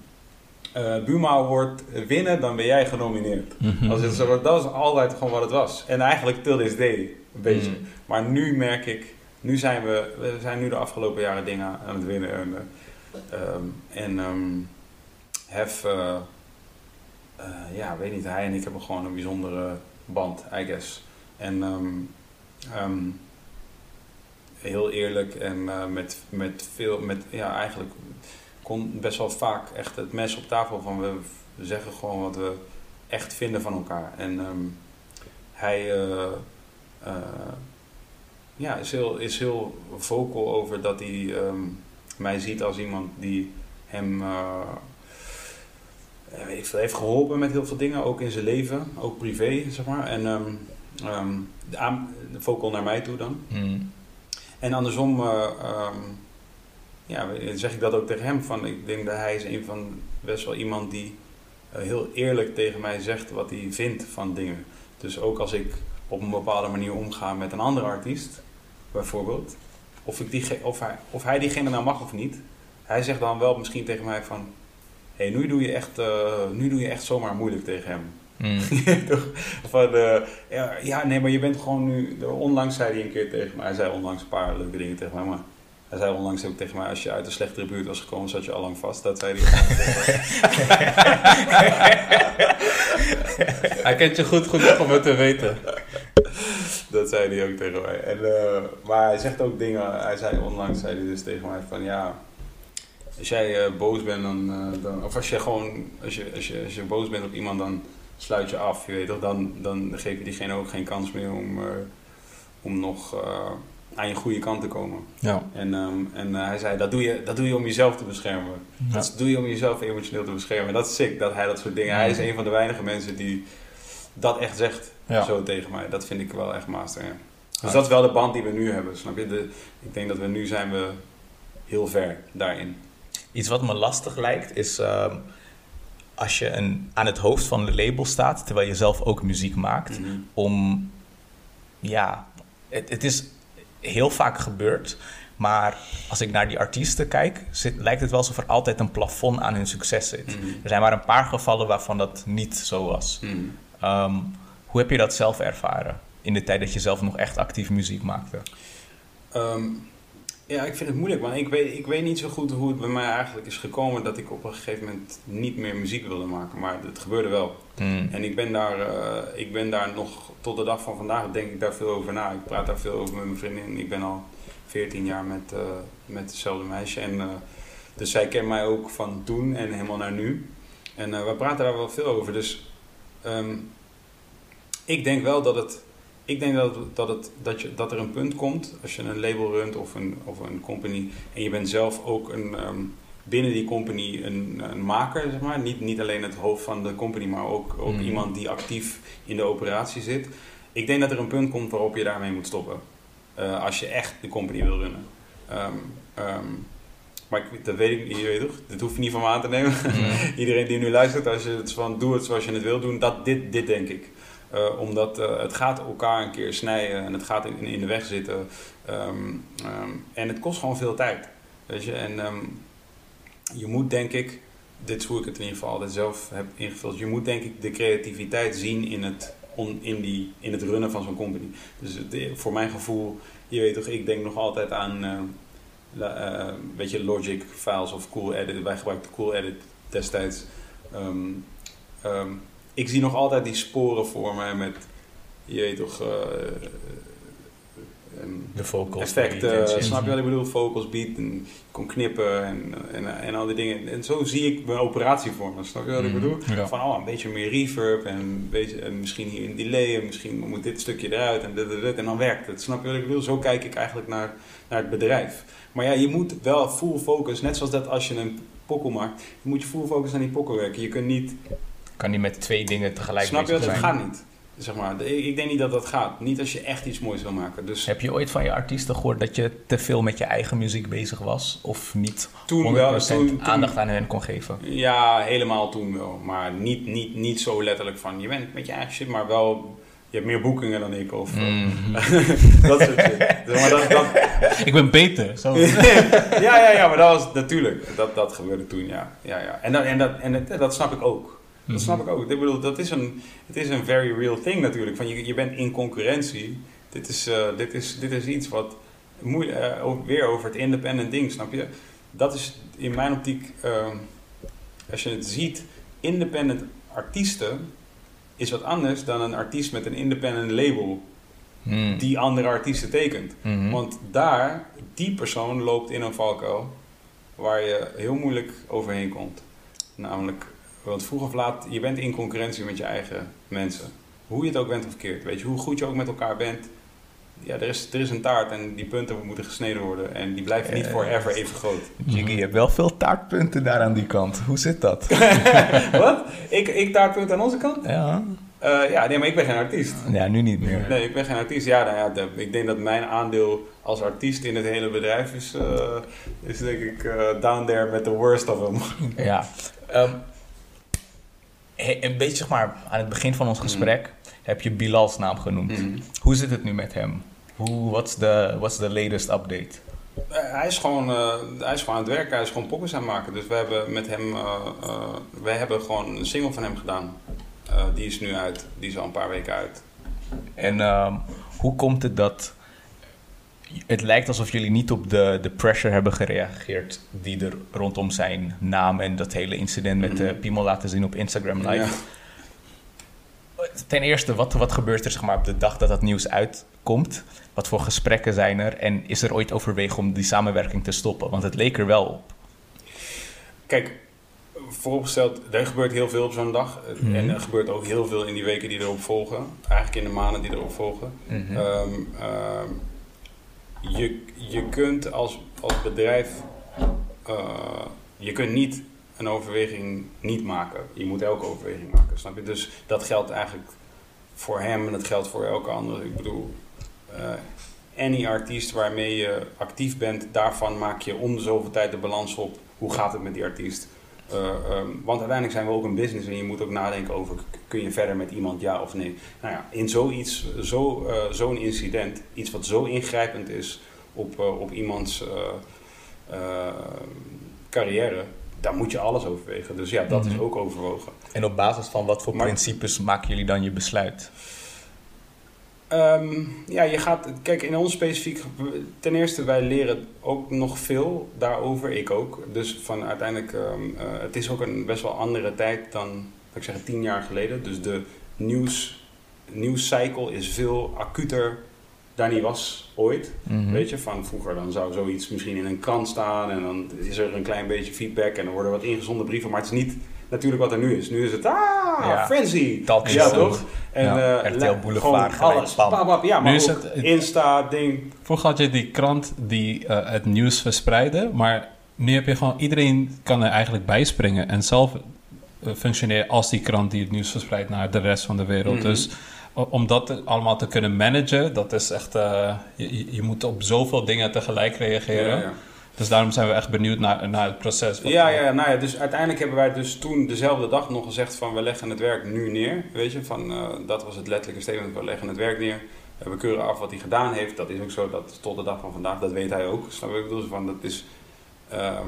uh, Buma Award winnen, dan ben jij genomineerd. Mhm. Zo, dat is altijd gewoon wat het was. En eigenlijk till this day, een beetje. Mm. Maar nu merk ik, nu zijn we, we zijn nu de afgelopen jaren dingen aan het winnen. En, uh, um, en um, Hef, uh, ja, weet niet, hij en ik hebben gewoon een bijzondere band, I guess. En um, heel eerlijk en met, met veel, met, ja, eigenlijk kon best wel vaak echt het mes op tafel van we zeggen gewoon wat we echt vinden van elkaar. En um, hij uh, uh, ja, is, heel, is heel vocal over dat hij um, mij ziet als iemand die hem uh, weet ik veel, heeft geholpen met heel veel dingen, ook in zijn leven, ook privé, zeg maar. En um, de, vocal naar mij toe dan. Mm. En andersom um, ja, zeg ik dat ook tegen hem. Van, ik denk dat hij is een van best wel iemand die uh, heel eerlijk tegen mij zegt wat hij vindt van dingen. Dus ook als ik op een bepaalde manier omga met een andere artiest, bijvoorbeeld, of, ik die, of, hij, of hij diegene nou mag of niet, hij zegt dan wel misschien tegen mij van, hé, hey, nu, doe je echt, uh, nu doe je echt zomaar moeilijk tegen hem. Mm. van, uh, ja, ja, nee, maar je bent gewoon nu, onlangs zei hij een keer tegen mij, hij zei onlangs een paar leuke dingen tegen mij, maar hij zei onlangs ook tegen mij, als je uit een slechtere buurt was gekomen, zat je al lang vast. Dat zei hij. hij kent je goed genoeg om het te weten. dat zei hij ook tegen mij. En, uh, maar hij zegt ook dingen, hij zei onlangs, zei hij dus tegen mij van ja, als jij uh, boos bent, dan, uh, dan, of als je gewoon, als je, als, je, als je boos bent op iemand, dan sluit je af, je weet toch, dan, dan geef je diegene ook geen kans meer om, om nog aan je goede kant te komen. Ja. En, um, en uh, hij zei, dat doe, je, dat doe je om jezelf te beschermen. Ja. Dat doe je om jezelf emotioneel te beschermen. En dat is sick, dat hij dat soort dingen... Ja. Hij is een van de weinige mensen die dat echt zegt, ja. zo tegen mij. Dat vind ik wel echt master, ja. Dus dat is wel de band die we nu hebben, snap je? De, ik denk dat we nu zijn we heel ver daarin. Iets wat me lastig lijkt, is... Uh, als je een, aan het hoofd van de label staat, terwijl je zelf ook muziek maakt, Mhm. om... Ja, het, het is heel vaak gebeurd. Maar als ik naar die artiesten kijk, zit, lijkt het wel alsof er altijd een plafond aan hun succes zit. Mm. Er zijn maar een paar gevallen waarvan dat niet zo was. Mm. Um, hoe heb je dat zelf ervaren in de tijd dat je zelf nog echt actief muziek maakte? Um, ja, ik vind het moeilijk, want ik weet, ik weet niet zo goed hoe het bij mij eigenlijk is gekomen dat ik op een gegeven moment niet meer muziek wilde maken. Maar het gebeurde wel. Mm. En ik ben, daar, uh, ik ben daar nog tot de dag van vandaag, denk ik daar veel over na. Ik praat daar veel over met mijn vriendin. Ik ben al 14 jaar met, uh, met hetzelfde meisje. En, uh, dus zij kent mij ook van toen en helemaal naar nu. En we praten daar wel veel over. Dus um, ik denk wel dat het. Ik denk dat, dat, het, dat, je, dat er een punt komt als je een label runt of een, of een company. En je bent zelf ook een, ehm, binnen die company een, een maker, zeg maar. Niet, niet alleen het hoofd van de company, maar ook, ook Mm. iemand die actief in de operatie zit. Ik denk dat er een punt komt waarop je daarmee moet stoppen. Eh, als je echt de company wil runnen. Ehm, ehm, maar ik, dat weet ik niet, je weet toch? Dit hoef je niet van me aan te nemen. Iedereen die nu luistert, als je het van doe het zoals je het wil doen, dat, dit, dit denk ik. Eh, omdat eh, het gaat elkaar een keer snijden en het gaat in, in de weg zitten. Ehm, ehm, en het kost gewoon veel tijd. Weet je, en ehm, je moet denk ik, dit is hoe ik het in ieder geval altijd zelf heb ingevuld, je moet denk ik de creativiteit zien in het, in die, in het runnen van zo'n company. Dus het- voor mijn gevoel, je weet toch, ik denk nog altijd aan, eh, eh, weet je, Logic files of Cool Edit. Wij gebruikten Cool Edit destijds. Ehm, ik zie nog altijd die sporen voor me met, je weet toch, ehm, De vocals. effecten, beat snap je wat ik bedoel? Vocals, beat, en je kon knippen en, en, en al die dingen. En zo zie ik mijn operatie voor me, snap je wat ik Mhm. bedoel? Ja. Van oh, een beetje meer reverb en, en misschien hier een delay en misschien moet dit stukje eruit en dit, dit, dit, en dan werkt het. Snap je wat ik bedoel? Zo kijk ik eigenlijk naar, naar het bedrijf. Maar ja, je moet wel full focus, net zoals dat als je een pokkel maakt, je moet je full focus aan die pokkel werken. Je kunt niet Kan niet met twee dingen tegelijk Snap je dat? zijn. gaat niet. Zeg maar. Ik denk niet dat dat gaat. Niet als je echt iets moois wil maken. Dus Heb je ooit van je artiesten gehoord dat je te veel met je eigen muziek bezig was? Of niet 100% toen wel. Toen, toen- aandacht aan hen kon geven? Ja, helemaal toen wel. Maar niet, niet, niet zo letterlijk van je bent met je eigen shit, maar wel. Je hebt meer boekingen dan ik of eh, Mm. dat soort shit. Dus, maar dat, dat, Ik ben beter. Zo. ja, ja, ja, maar dat was natuurlijk. Dat, dat gebeurde toen, ja. ja, ja. En, dat, en, dat, en dat, dat snap ik ook. Dat snap ik ook. Ik bedoel, dat is een, het is een very real thing natuurlijk. Van je, je bent in concurrentie. Dit is, eh, dit is, dit is iets wat moeilijk, eh, weer over het independent ding, snap je? Dat is in mijn optiek, eh, als je het ziet, independent artiesten is wat anders dan een artiest met een independent label Mm. die andere artiesten tekent. Mhm. Want daar, die persoon loopt in een valkuil waar je heel moeilijk overheen komt. Namelijk, want vroeg of laat, je bent in concurrentie met je eigen mensen. Hoe je het ook bent of verkeerd, weet je, hoe goed je ook met elkaar bent. Ja, er is, er is een taart en die punten moeten gesneden worden. En die blijven niet Eh, forever even groot. Jiggy, je hebt wel veel taartpunten daar aan die kant. Hoe zit dat? Wat? Ik, ik taartpunt aan onze kant? ja. Eh, ja, nee, maar ik ben geen artiest. ja, nu niet meer. Nee, ik ben geen artiest. Ja, nou ja, de- ik denk dat mijn aandeel als artiest in het hele bedrijf is, eh, is denk ik down there met the worst of them. Ja. Ehm, een beetje zeg maar aan het begin van ons Mhm. gesprek heb je Bilal's naam genoemd. Hoe zit het nu met hem? Hoe, what's the, what's the latest update? Eh, hij, is gewoon, eh, hij is gewoon aan het werken, hij is gewoon pokkers aan het maken. Dus we hebben met hem, eh, eh, wij hebben gewoon een single van hem gedaan. Eh, die is nu uit, die is al een paar weken uit. En ehm, hoe komt het dat het lijkt alsof jullie niet op de, de pressure hebben gereageerd die er rondom zijn naam en dat hele incident met de piemel laten zien op Instagram Live? Ja. Ten eerste, wat, wat gebeurt er zeg maar, op de dag dat dat nieuws uitkomt? Wat voor gesprekken zijn er? En is er ooit overwegen om die samenwerking te stoppen? Want het leek er wel op. Kijk, vooropgesteld, er gebeurt heel veel op zo'n dag. Eh, Mhm. En er gebeurt ook heel veel in die weken die erop volgen. Eigenlijk in de maanden die erop volgen. Ehm, je, je kunt als, als bedrijf, eh, je kunt niet een overweging niet maken. Je moet elke overweging maken, snap je? Dus dat geldt eigenlijk voor hem en dat geldt voor elke andere. Ik bedoel, eh any artiest waarmee je actief bent, daarvan maak je om de zoveel tijd de balans op. Hoe gaat het met die artiest? Eh, ehm, want uiteindelijk zijn we ook een business en je moet ook nadenken over kun je verder met iemand ja of nee. Nou ja, in zoiets, zo, eh, zo'n incident, iets wat zo ingrijpend is op, eh, op iemands carrière, daar moet je alles overwegen. Dus ja, dat Mhm. is ook overwogen. En op basis van wat voor Maar- principes maken jullie dan je besluit? Ehm, ja, je gaat, kijk, in ons specifiek, ten eerste, wij leren ook nog veel daarover, ik ook. Dus van uiteindelijk, ehm, eh, het is ook een best wel andere tijd dan, laat ik zeggen, tien jaar geleden. Dus de nieuws, nieuwscycle is veel acuter dan die was ooit. Mhm. Weet je, van vroeger dan zou zoiets misschien in een krant staan en dan is er een klein beetje feedback en er worden wat ingezonden brieven, maar het is niet natuurlijk wat er nu is. Nu is het, ah, Ja. frenzy. Talk Ja, show. toch? En Ja. eh, RTL le- Boulevard alles. bam. Bam, bam. Ja, maar Nu is het- Insta, ding. Vroeger had je die krant die eh, het nieuws verspreidde, maar nu heb je gewoon iedereen kan er eigenlijk bijspringen en zelf eh, functioneren als die krant die het nieuws verspreidt naar de rest van de wereld. Mhm. Dus om dat allemaal te kunnen managen, dat is echt, je, je- moet op zoveel dingen tegelijk reageren. Ja, ja. Dus daarom zijn we echt benieuwd naar, naar het proces. Ja, ja, nou ja, dus uiteindelijk hebben wij dus toen dezelfde dag nog gezegd van we leggen het werk nu neer. Weet je, van eh, dat was het letterlijke statement, we leggen het werk neer. Eh, we keuren af wat hij gedaan heeft. Dat is ook zo, dat tot de dag van vandaag, dat weet hij ook. Snap ik bedoel? Van, dat is, ehm,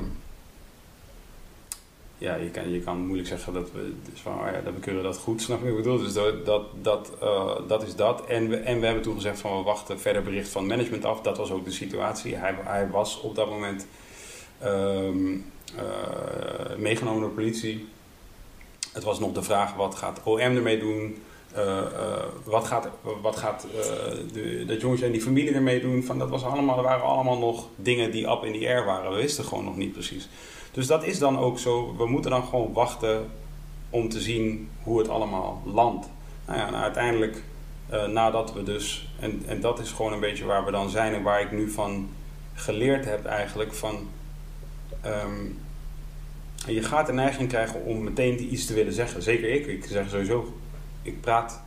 ja, je kan, je kan moeilijk zeggen dat we, dus van, oh ja, dat dat goed, snap je ik bedoel? Dus dat, dat, dat, eh, dat is dat. En we, en we hebben toen gezegd van we wachten verder bericht van management af. Dat was ook de situatie. Hij, hij was op dat moment ehm, eh, meegenomen door politie. Het was nog de vraag wat gaat OM ermee doen? Eh, wat gaat, wat gaat de, dat jongetje en die familie ermee doen? Van, dat was allemaal, er waren allemaal nog dingen die up in the air waren. We wisten gewoon nog niet precies. Dus dat is dan ook zo. We moeten dan gewoon wachten om te zien hoe het allemaal landt. Nou ja, en uiteindelijk, eh, nadat we dus, en, en dat is gewoon een beetje waar we dan zijn en waar ik nu van geleerd heb eigenlijk van. ehm, je gaat de neiging krijgen om meteen iets te willen zeggen. Zeker ik. Ik zeg sowieso, ik praat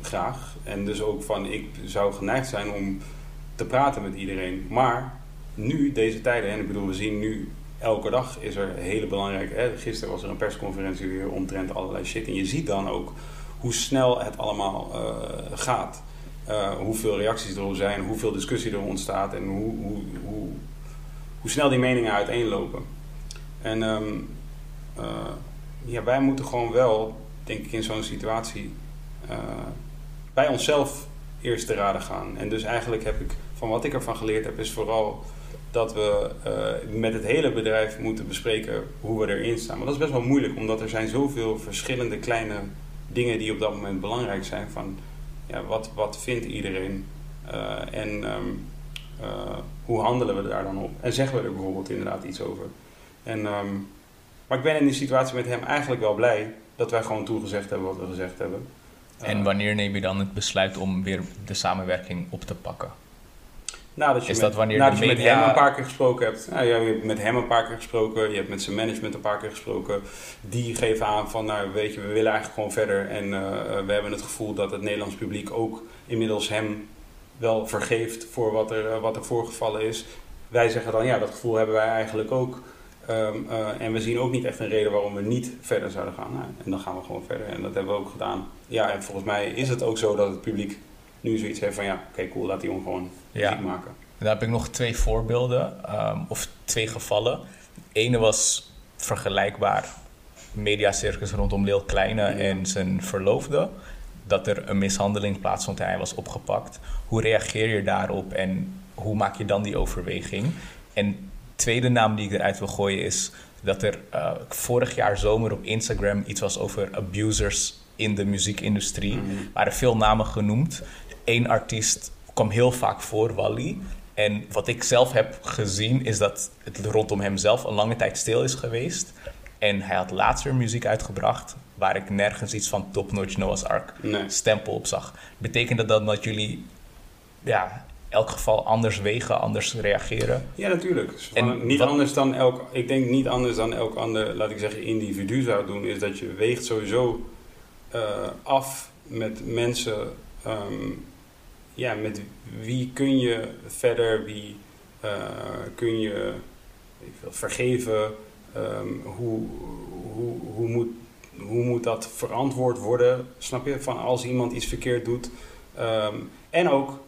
graag. En dus ook van, ik zou geneigd zijn om te praten met iedereen. Maar nu, deze tijden, en ik bedoel, we zien nu elke dag is er hele belangrijke. Hè, gisteren was er een persconferentie weer omtrent allerlei shit. En je ziet dan ook hoe snel het allemaal eh, gaat. Eh, hoeveel reacties er zijn, hoeveel discussie er ontstaat en hoe, hoe, hoe, hoe snel die meningen uiteenlopen. En ehm, eh, ja, wij moeten gewoon wel, denk ik, in zo'n situatie bij onszelf eerst te raden gaan. En dus eigenlijk heb ik, van wat ik ervan geleerd heb, is vooral dat we eh, met het hele bedrijf moeten bespreken hoe we erin staan. Maar dat is best wel moeilijk, omdat er zijn zoveel verschillende kleine dingen die op dat moment belangrijk zijn. Van ja, wat, wat vindt iedereen Eh, en ehm, eh, hoe handelen we daar dan op? En zeggen we er bijvoorbeeld inderdaad iets over? En, ehm, maar ik ben in die situatie met hem eigenlijk wel blij dat wij gewoon toegezegd hebben wat we gezegd hebben. En wanneer neem je dan het besluit om weer de samenwerking op te pakken? Nadat je, Is met, dat wanneer nadat je met hem een paar keer gesproken hebt. Nou, ja, je hebt met hem een paar keer gesproken. Je hebt met zijn management een paar keer gesproken. Die geven aan van, nou weet je, we willen eigenlijk gewoon verder. En eh, we hebben het gevoel dat het Nederlands publiek ook inmiddels hem wel vergeeft voor wat er, eh, wat er voorgevallen is. Wij zeggen dan, ja, dat gevoel hebben wij eigenlijk ook. Ehm, eh, en we zien ook niet echt een reden waarom we niet verder zouden gaan. Nou, en dan gaan we gewoon verder. En dat hebben we ook gedaan. Ja, en volgens mij is het ook zo dat het publiek nu zoiets heeft van, ja, oké, cool, laat die jongen gewoon Ja. muziek maken. Daar heb ik nog twee voorbeelden, ehm, of twee gevallen. De ene was vergelijkbaar mediacircus rondom Leel Kleine en zijn verloofde. Dat er een mishandeling plaatsvond en hij was opgepakt. Hoe reageer je daarop en hoe maak je dan die overweging? En tweede naam die ik eruit wil gooien is dat er eh, vorig jaar zomer op Instagram iets was over abusers in de muziekindustrie. Mhm. Er waren veel namen genoemd. Eén artiest kwam heel vaak voor, Wally. En wat ik zelf heb gezien is dat het rondom hem zelf een lange tijd stil is geweest. En hij had laatst weer muziek uitgebracht waar ik nergens iets van Top Notch Noah's Ark Nee. stempel op zag. Betekent dat dan dat jullie ja, elk geval anders wegen, anders reageren? Ja, natuurlijk. En niet wat- anders dan elk, ik denk niet anders dan elk ander, laat ik zeggen, individu zou doen, is dat je weegt sowieso eh, af met mensen, ehm, ja, met wie kun je verder, wie eh, kun je vergeven, Ehm, hoe, hoe, hoe, moet, hoe moet dat verantwoord worden, snap je, van als iemand iets verkeerd doet. Ehm, en ook,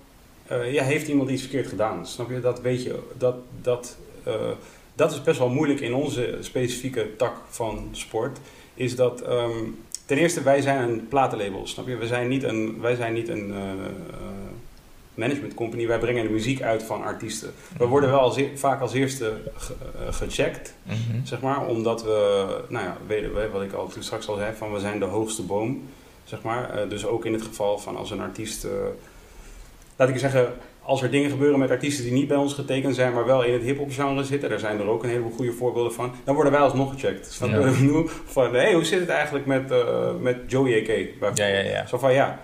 eh, ja, heeft iemand iets verkeerd gedaan? Snap je? Dat weet je. Dat, dat, eh, dat is best wel moeilijk in onze specifieke tak van sport. Is dat ehm, ten eerste, wij zijn een platenlabel, snap je? We zijn niet een, wij zijn niet een management company. Wij brengen de muziek uit van artiesten. We worden wel als, e- vaak als eerste ge- eh, gecheckt, Mhm. zeg maar, omdat we, nou ja, we, wat ik al toen straks al zei, van we zijn de hoogste boom, zeg maar. Eh, dus ook in het geval van als een artiest, eh, laat ik zeggen, als er dingen gebeuren met artiesten die niet bij ons getekend zijn, maar wel in het hip-hop genre zitten, daar zijn er ook een heleboel goede voorbeelden van, dan worden wij alsnog gecheckt. Snap je Ja. bedoel? Van, hey, hoe zit het eigenlijk met, met Joey AK? Ja, ja, ja. Zo van, ja,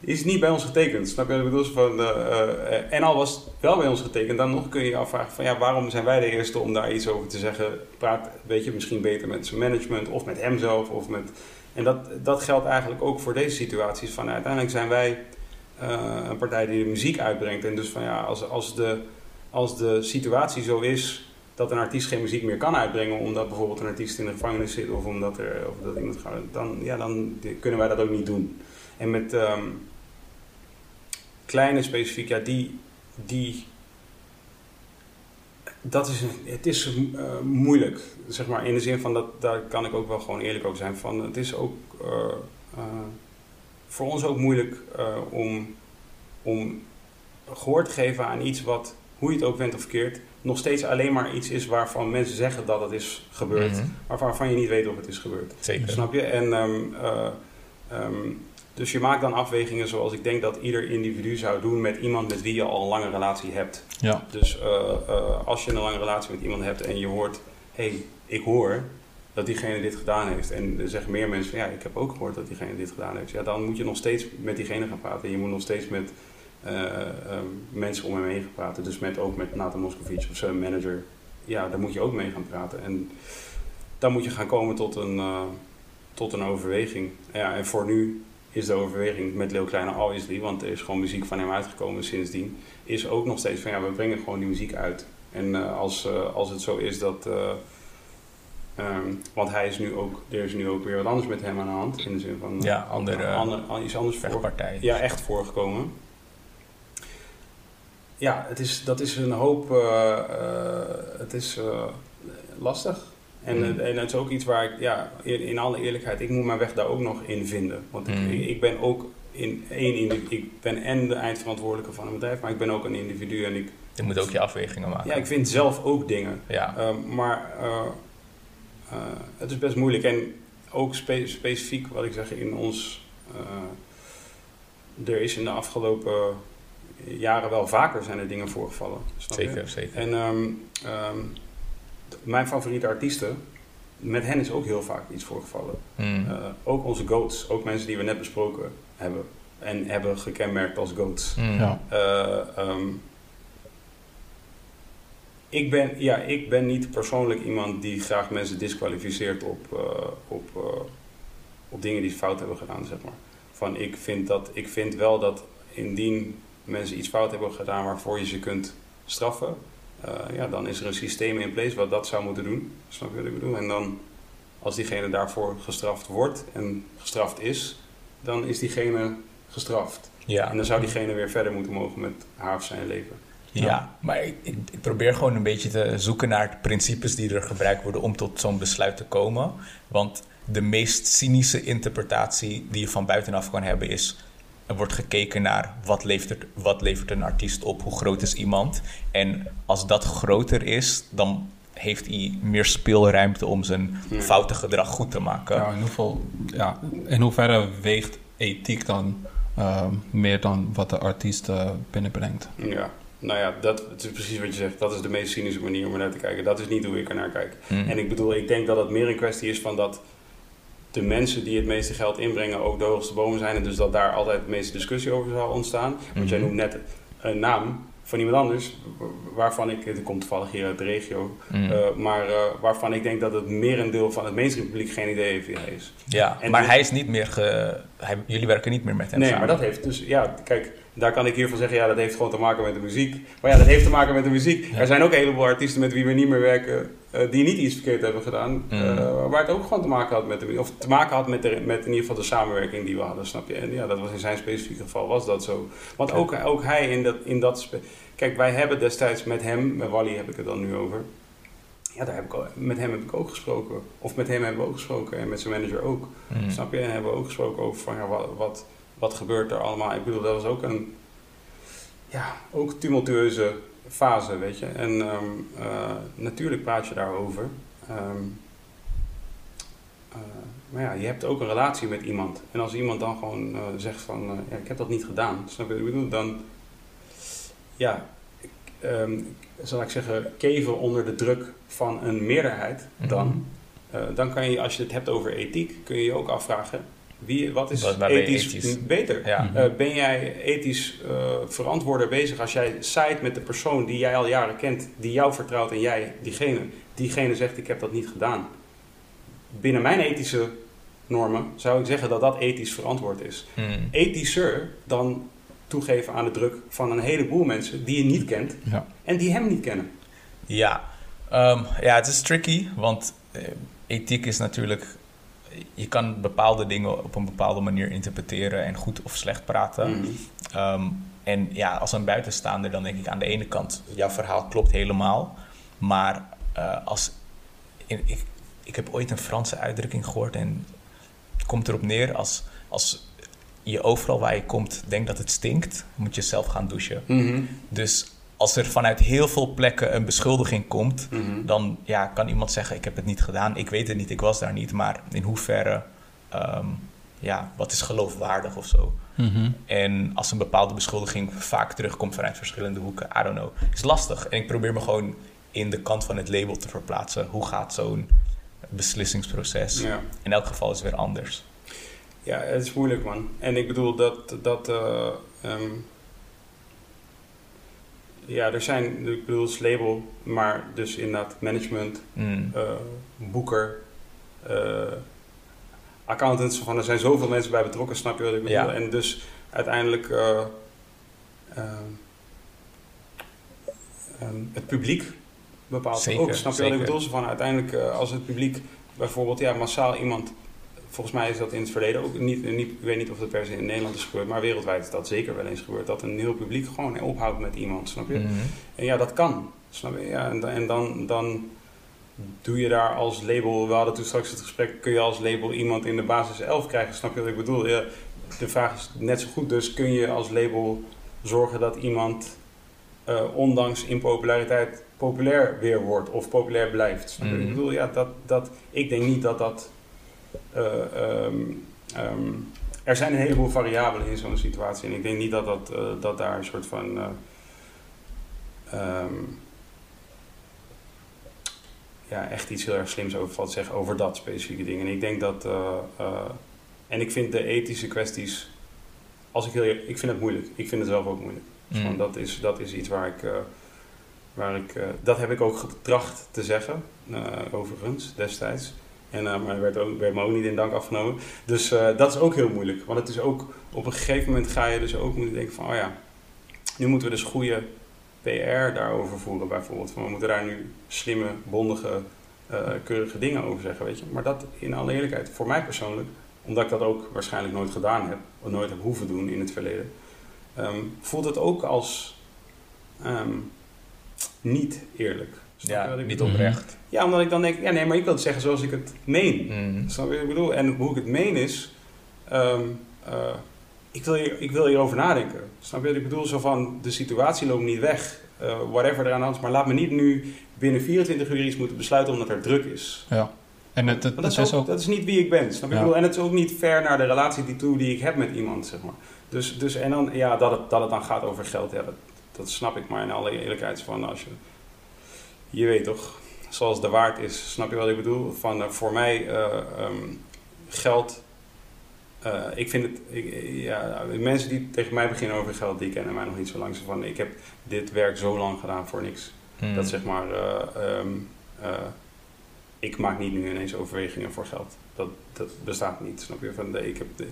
is niet bij ons getekend. Snap je wat ik bedoel? Van, eh, eh, en al was het wel bij ons getekend, dan nog kun je je afvragen van, ja, waarom zijn wij de eerste om daar iets over te zeggen? Praat, weet je, misschien beter met zijn management of met hem zelf of met... En dat, dat geldt eigenlijk ook voor deze situaties. Van, uiteindelijk zijn wij eh, een partij die de muziek uitbrengt. En dus van ja, als, als, de, als de situatie zo is dat een artiest geen muziek meer kan uitbrengen, omdat bijvoorbeeld een artiest in de gevangenis zit of omdat er of dat iemand gaat, dan, ja, dan kunnen wij dat ook niet doen. En met ehm, kleine specifiek, ja, die, die dat is, een- het is eh, moeilijk, zeg maar, in de zin van dat, daar kan ik ook wel gewoon eerlijk over zijn. Van, het is ook eh, eh, voor ons ook moeilijk om, om gehoor te geven aan iets wat, hoe je het ook bent of verkeerd, nog steeds alleen maar iets is waarvan mensen zeggen dat het is gebeurd, Mhm. maar waarvan je niet weet of het is gebeurd. Zeker. Snap je? En, ehm, eh, ehm, dus je maakt dan afwegingen zoals ik denk dat ieder individu zou doen met iemand met wie je al een lange relatie hebt. Ja. Dus eh, eh, als je een lange relatie met iemand hebt en je hoort, hé, hey, ik hoor dat diegene dit gedaan heeft. En er zeggen meer mensen van, ja, ik heb ook gehoord dat diegene dit gedaan heeft. Ja, dan moet je nog steeds met diegene gaan praten. Je moet nog steeds met eh, mensen om hem heen gaan praten. Dus met, ook met Nathan Moscovici of zijn manager. Ja, daar moet je ook mee gaan praten. En dan moet je gaan komen tot een, tot een overweging. Ja, en voor nu is de overweging met Leo Kleine obviously, want er is gewoon muziek van hem uitgekomen sindsdien, is ook nog steeds van ja, we brengen gewoon die muziek uit. En eh, als, eh, als het zo is dat, eh, ehm, want hij is nu ook, er is nu ook weer wat anders met hem aan de hand, in de zin van Ja, andere- ander, iets anders voor, ja, echt voorgekomen. Ja, het is, dat is een hoop, het is lastig. En, Mm. en het is ook iets waar ik, ja, in, in alle eerlijkheid, ik moet mijn weg daar ook nog in vinden. Want Mm. ik, ik ben ook in één individu, ik ben en de eindverantwoordelijke van een bedrijf, maar ik ben ook een individu en ik, Je moet ook je afwegingen maken. ja, ik vind zelf ook dingen. Ja. Ehm, maar eh, eh, het is best moeilijk. En ook spe- specifiek wat ik zeg in ons. eh, er is in de afgelopen jaren wel vaker zijn er dingen voorgevallen. Je? zeker, zeker. En ehm, ehm, mijn favoriete artiesten, met hen is ook heel vaak iets voorgevallen. Mm. Eh, ook onze goats, ook mensen die we net besproken hebben. En hebben gekenmerkt als goats. Mm. Ja. Eh, ehm, ik, ben, ja, ik ben niet persoonlijk iemand die graag mensen disqualificeert op, eh, op, eh, op dingen die ze fout hebben gedaan, zeg maar. Van, ik, vind dat, ik vind wel dat indien mensen iets fout hebben gedaan waarvoor je ze kunt straffen, eh, ja, dan is er een systeem in place wat dat zou moeten doen. Snap je wat ik bedoel? En dan, als diegene daarvoor gestraft wordt en gestraft is, dan is diegene gestraft. Ja. En dan zou diegene weer verder moeten mogen met haar of zijn leven. Ja, maar ik, ik, ik probeer gewoon een beetje te zoeken naar principes die er gebruikt worden om tot zo'n besluit te komen. Want de meest cynische interpretatie die je van buitenaf kan hebben is... er wordt gekeken naar wat levert, wat levert een artiest op, hoe groot is iemand. En als dat groter is, dan heeft hij meer speelruimte om zijn Hmm. foute gedrag goed te maken. Ja, in, hoeveel, ja, in hoeverre weegt ethiek dan ehm, meer dan wat de artiest eh, binnenbrengt? Ja, nou ja, dat het is precies wat je zegt. Dat is de meest cynische manier om er naar te kijken. Dat is niet hoe ik er naar kijk. Mm. En ik bedoel, ik denk dat het meer een kwestie is van dat de mensen die het meeste geld inbrengen ook de hoogste bomen zijn. En dus dat daar altijd de meeste discussie over zal ontstaan. Want jij Mhm. noemt net een naam van iemand anders, waarvan ik, het komt toevallig hier uit de regio, Mm. eh, maar eh, waarvan ik denk dat het merendeel van het mainstream publiek geen idee heeft wie hij is. ja, en maar dus- hij is niet meer ge... Hij, jullie werken niet meer met hem Nee, samen. maar dat heeft dus, ja, kijk, daar kan ik hiervan zeggen, ja, dat heeft gewoon te maken met de muziek. Maar ja, dat heeft te maken met de muziek. Ja. Er zijn ook een heleboel artiesten met wie we niet meer werken, eh, die niet iets verkeerd hebben gedaan. Mm. eh, waar het ook gewoon te maken had met de of te maken had met, de, met in ieder geval de samenwerking die we hadden, snap je? En ja, dat was in zijn specifieke geval, was dat zo. Want ook, ook hij in dat, in dat Kijk, wij hebben destijds met hem, met Wally heb ik het dan nu over. Ja, daar heb ik, al- met hem heb ik ook gesproken. Of met hem hebben we ook gesproken en met zijn manager ook. Mm. Snap je? En hebben we ook gesproken over van ja, wat, wat, wat gebeurt er allemaal. Ik bedoel, dat was ook een ja, ook tumultueuze fase, weet je. En ehm, eh, natuurlijk praat je daarover. Ehm, eh, maar ja, je hebt ook een relatie met iemand. En als iemand dan gewoon eh, zegt van, ja, ik heb dat niet gedaan. Snap je wat ik bedoel? Dan, ja, ehm, zal ik zeggen, keven onder de druk van een meerderheid, Mhm. dan, eh, dan kan je, als je het hebt over ethiek, kun je je ook afvragen, wie, wat is Wat- ethisch, ethisch? beter? Ja. Eh, ben jij ethisch eh, verantwoorder bezig als jij side met de persoon die jij al jaren kent, die jou vertrouwt en jij diegene, diegene zegt ik heb dat niet gedaan. Binnen mijn ethische normen zou ik zeggen dat dat ethisch verantwoord is. Mm. Ethischer dan toegeven aan de druk van een heleboel mensen die je niet kent Ja. en die hem niet kennen. Ja, Ehm, ja, het is tricky, want eh, ethiek is natuurlijk... Je kan bepaalde dingen op een bepaalde manier interpreteren en goed of slecht praten. Mhm. Ehm, en ja, als een buitenstaander, dan denk ik aan de ene kant, jouw verhaal klopt helemaal. Maar eh, als. In, ik, ik heb ooit een Franse uitdrukking gehoord en het komt erop neer als, als je overal waar je komt denkt dat het stinkt, moet je zelf gaan douchen. Mhm. Dus als er vanuit heel veel plekken een beschuldiging komt, Mhm. dan ja, kan iemand zeggen: Ik heb het niet gedaan, ik weet het niet, ik was daar niet. Maar in hoeverre, ehm, ja, wat is geloofwaardig of zo? Mhm. En als een bepaalde beschuldiging vaak terugkomt vanuit verschillende hoeken, I don't know. is lastig. En ik probeer me gewoon in de kant van het label te verplaatsen. Hoe gaat zo'n beslissingsproces? Ja. In elk geval is het weer anders. ja, het is moeilijk man. En ik bedoel dat. dat eh, ehm, ja, er zijn, ik bedoel, het label, maar dus inderdaad management, Mm. eh, boeker, eh, accountants. Van, er zijn zoveel mensen bij betrokken, snap je wat ik bedoel? Ja. En dus uiteindelijk eh, ehm, het publiek bepaalt Zeker, ook, snap je wat ik bedoel? Van, uiteindelijk als het publiek bijvoorbeeld ja, massaal iemand... Volgens mij is dat in het verleden ook niet, niet... Ik weet niet of dat per se in Nederland is gebeurd, maar wereldwijd is dat zeker wel eens gebeurd. Dat een heel publiek gewoon ophoudt met iemand, snap je? Mhm. En ja, dat kan. Snap je? Ja, en, da- en dan, dan doe je daar als label, we hadden toen straks het gesprek, kun je als label iemand in de basis 11 krijgen, snap je wat ik bedoel? Ja, de vraag is net zo goed, dus kun je als label zorgen dat iemand eh, ondanks impopulariteit populair weer wordt of populair blijft. Snap je wat ik Mhm. bedoel? Ja, dat, dat, ik denk niet dat dat... eh, ehm, ehm, er zijn een heleboel variabelen in zo'n situatie en ik denk niet dat, dat, eh, dat daar een soort van... eh, ehm, ja, echt iets heel erg slims over valt te zeggen over dat specifieke ding. En ik denk dat. en ik vind de ethische kwesties. Als ik heel eer- ik vind het moeilijk. Ik vind het zelf ook moeilijk. Mm. dat, is, dat is iets waar ik. waar ik dat heb ik ook getracht te zeggen, overigens, destijds. En, eh, maar werd, ook, werd me ook niet in dank afgenomen. Dus eh, dat is ook heel moeilijk. Want het is ook, op een gegeven moment ga je dus ook moeten denken van, oh ja, nu moeten we dus goede PR daarover voeren bijvoorbeeld. We moeten daar nu slimme, bondige, eh, keurige dingen over zeggen, weet je. Maar dat in alle eerlijkheid, voor mij persoonlijk, omdat ik dat ook waarschijnlijk nooit gedaan heb, of nooit heb hoeven doen in het verleden, ehm, voelt het ook als ehm, niet eerlijk. Ja, wat ik niet bedoel? oprecht. Ja, omdat ik dan denk, ja nee, maar ik wil het zeggen zoals ik het meen. Mm. Snap je wat ik bedoel? En hoe ik het meen is, ehm, eh, ik, wil hier, ik wil hierover nadenken. Snap je wat ik bedoel? Zo van, de situatie loopt niet weg, eh, whatever er aan de hand is. Maar laat me niet nu binnen 24 uur iets moeten besluiten omdat er druk is. Ja. En het, het, dat, is is ook, ook... dat is niet wie ik ben. Snap je? Ja. Ik bedoel, en het is ook niet ver naar de relatie die, toe die ik heb met iemand, zeg maar. Dus, dus en dan, ja, dat het, dat het dan gaat over geld, ja, dat, dat snap ik. Maar in alle eerlijkheid, van als je, je weet toch, zoals de waard is, snap je wat ik bedoel? Van eh, voor mij, ehm, geld, eh, ik vind het, ik, ja, mensen die tegen mij beginnen over geld, die kennen mij nog niet zo lang. Zo van, ik heb dit werk zo lang gedaan voor niks. Mm. Dat zeg maar, eh, ehm, eh, ik maak niet nu ineens overwegingen voor geld. Dat, dat bestaat niet, snap je? Van, de, ik, heb de,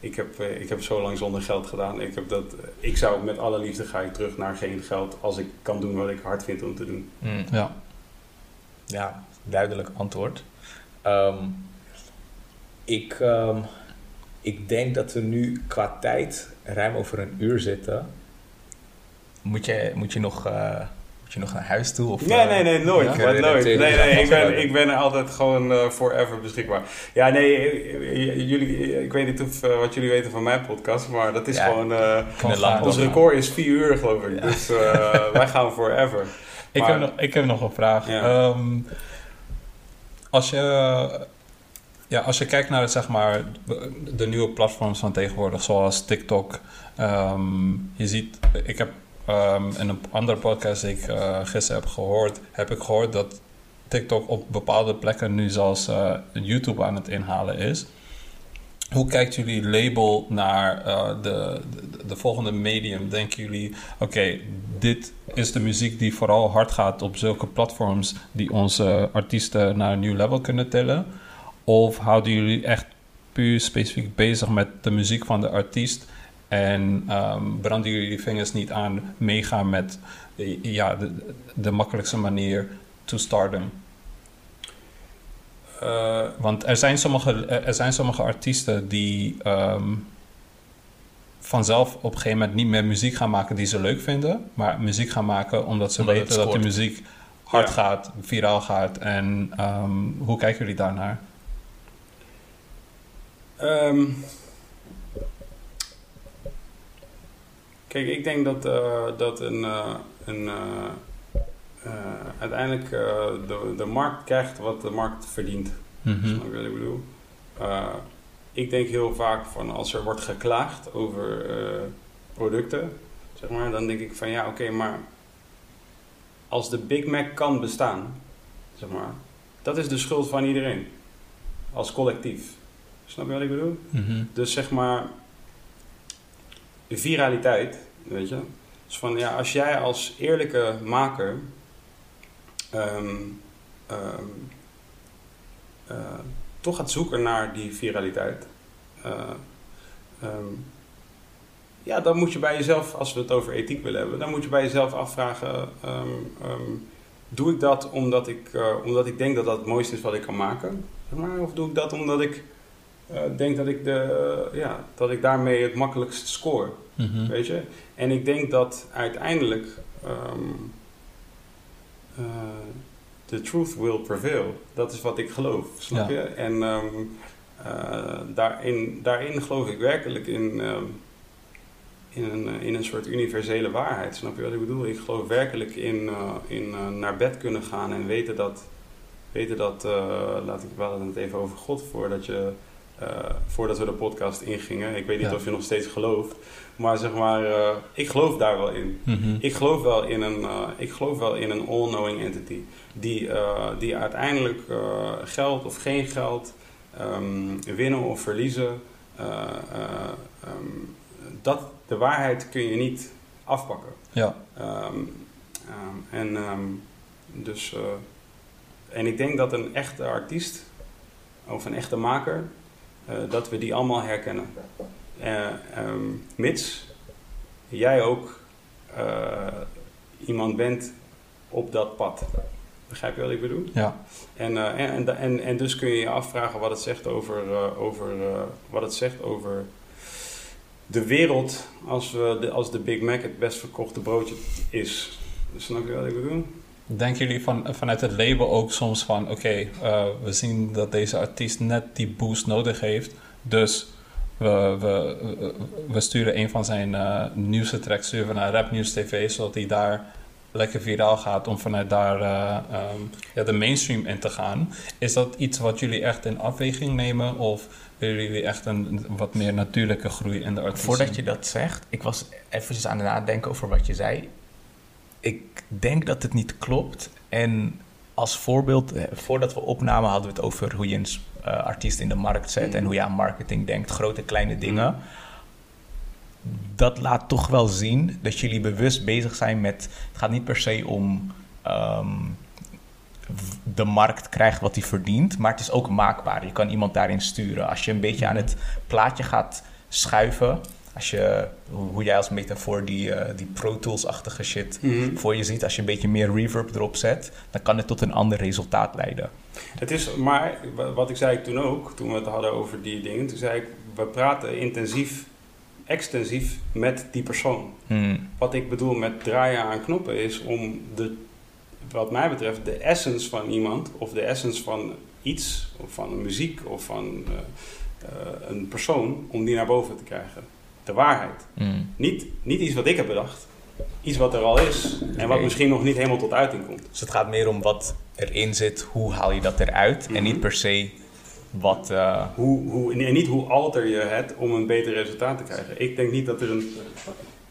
ik, heb, eh, ik heb zo lang zonder geld gedaan. Ik, heb dat, ik zou met alle liefde ga ik terug naar geen geld als ik kan doen wat ik hard vind om te doen. Mm. Ja. Ja, duidelijk antwoord. Ehm, ik, ehm, ik denk dat we nu qua tijd ruim over een uur zitten. Moet je, moet je, nog, eh, je nog naar huis toe? Of, Nee, eh, nee, nee, nooit. Ja? Nooit. Nee, nee, ik ben, ik ben er altijd gewoon eh, forever beschikbaar. Ja, nee, eh, eh, jullie, ik weet niet of, eh, wat jullie weten van mijn podcast, maar dat is Ja, gewoon... eh, lang ons record is vier uur, geloof ik. Ja. Dus eh, wij gaan forever. Ik, Maar- heb nog, ik heb nog een vraag. Ja. Ehm, als, je, ja, als je kijkt naar zeg maar, de, de nieuwe platforms van tegenwoordig, zoals TikTok. ehm, je ziet, ik heb ehm, in een andere podcast die ik uh, gisteren heb gehoord, heb ik gehoord dat TikTok op bepaalde plekken nu zelfs uh, YouTube aan het inhalen is. Hoe kijkt jullie label naar de, de, de, volgende medium? Denken jullie, oké, dit is de muziek die vooral hard gaat op zulke platforms die onze artiesten naar een nieuw level kunnen tillen? Of houden jullie echt puur specifiek bezig met de muziek van de artiest en um, branden jullie vingers niet aan meegaan met ja, de, de makkelijkste manier to stardom? Uh, Want er zijn, sommige, er zijn sommige artiesten die um, vanzelf op een gegeven moment niet meer muziek gaan maken die ze leuk vinden, maar muziek gaan maken omdat ze omdat weten dat de muziek hard ja. gaat, viraal gaat. En um, hoe kijken jullie daarnaar? Um, kijk, ik denk dat, uh, dat een, uh, een uh, uiteindelijk de, de markt krijgt wat de markt verdient. Mm-hmm. Snap je wat ik bedoel? ik denk heel vaak van als er wordt geklaagd over producten, zeg maar, dan denk ik van ja, oké, okay, maar als de Big Mac kan bestaan, zeg maar, dat is de schuld van iedereen als collectief. Snap je wat ik bedoel? Mm-hmm. Dus zeg maar, viraliteit, weet je. Dus van ja, als jij als eerlijke maker um, um, uh, toch gaat zoeken naar die viraliteit. Uh, um, ja, dan moet je bij jezelf, als we het over ethiek willen hebben, dan moet je bij jezelf afvragen: doe ik dat omdat ik, uh, omdat ik denk dat dat het mooiste is wat ik kan maken? Zeg maar, of doe ik dat omdat ik denk dat ik, de, ja, dat ik daarmee het makkelijkst score. Mm-hmm. Weet je? En ik denk dat uiteindelijk um, uh, the truth will prevail. Dat is wat ik geloof, snap ja. je? En um, daarin, daarin geloof ik werkelijk in, um, in, een, in een soort universele waarheid. Snap je wat ik bedoel? Ik geloof werkelijk in, in naar bed kunnen gaan en weten dat, weten dat laat ik wel het even over God voordat je uh, voordat we de podcast ingingen. Ik weet niet ja. of je nog steeds gelooft. Maar zeg maar, uh, ik geloof daar wel in. Mm-hmm. Ik geloof wel in een, uh, ik geloof wel in een all-knowing entity. Die, die uiteindelijk geld of geen geld, um, winnen of verliezen. Um, dat, de waarheid kun je niet afpakken. Ja. Um, en, dus, en ik denk dat een echte artiest of een echte maker dat we die allemaal herkennen. Uh, um, mits jij ook uh, iemand bent op dat pad. Begrijp je wat ik bedoel? Ja. En, en, en, en dus kun je je afvragen wat het zegt over, over, wat het zegt over de wereld als, we de, als de Big Mac het best verkochte broodje is. Snap je wat ik bedoel? Denken jullie van, vanuit het label ook soms van... oké, okay, uh, we zien dat deze artiest net die boost nodig heeft... dus we, we, we sturen een van zijn uh, nieuwste tracks sturen naar Rap News TV... zodat hij daar lekker viraal gaat om vanuit daar uh, um, ja, de mainstream in te gaan. Is dat iets wat jullie echt in afweging nemen... of willen jullie echt een wat meer natuurlijke groei in de artiest? Voordat je dat zegt, ik was even aan het nadenken over wat je zei ik denk dat het niet klopt. En als voorbeeld, eh, voordat we opnamen hadden we het over hoe je een uh, artiest in de markt zet en mhm. hoe je aan marketing denkt, grote kleine dingen. Dat laat toch wel zien dat jullie bewust bezig zijn met. Het gaat niet per se om um, de markt krijgt wat hij verdient, maar het is ook maakbaar. Je kan iemand daarin sturen. Als je een beetje aan het plaatje gaat schuiven, als je, hoe jij als metafoor die, uh, die Pro Tools-achtige shit mm-hmm. voor je ziet, als je een beetje meer reverb erop zet, dan kan het tot een ander resultaat leiden. Het is, maar wat ik zei toen ook, toen we het hadden over die dingen, toen zei ik, we praten intensief, extensief met die persoon. Mm. Wat ik bedoel met draaien aan knoppen is om de, wat mij betreft, de essence van iemand, of de essence van iets, of van muziek, of van uh, uh, een persoon, om die naar boven te krijgen de waarheid. Mm. Niet, niet iets wat ik heb bedacht. Iets wat er al is en wat misschien nog niet helemaal tot uiting komt. Dus het gaat meer om wat erin zit, hoe haal je dat eruit en niet mhm. per se wat... Uh... Hoe, hoe, en niet hoe alter je het om een beter resultaat te krijgen. Ik denk niet dat er een...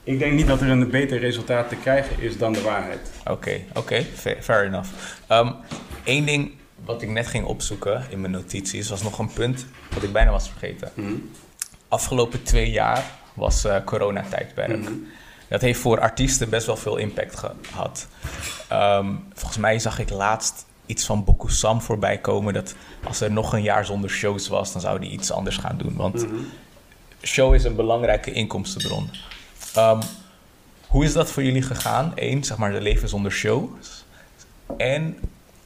ik denk niet dat er een beter resultaat te krijgen is dan de waarheid. Oké, oké, fair, fair enough. Ehm Eén ding wat ik net ging opzoeken in mijn notities was nog een punt wat ik bijna was vergeten. Mhm. Afgelopen twee jaar was eh, coronatijdperk. Mhm. Dat heeft voor artiesten best wel veel impact gehad. Ehm, volgens mij zag ik laatst iets van Bokusam voorbij komen. Dat als er nog een jaar zonder shows was, dan zou die iets anders gaan doen. Want Mhm. show is een belangrijke inkomstenbron. Ehm, hoe is dat voor jullie gegaan? Eén, zeg maar, de leven zonder shows. En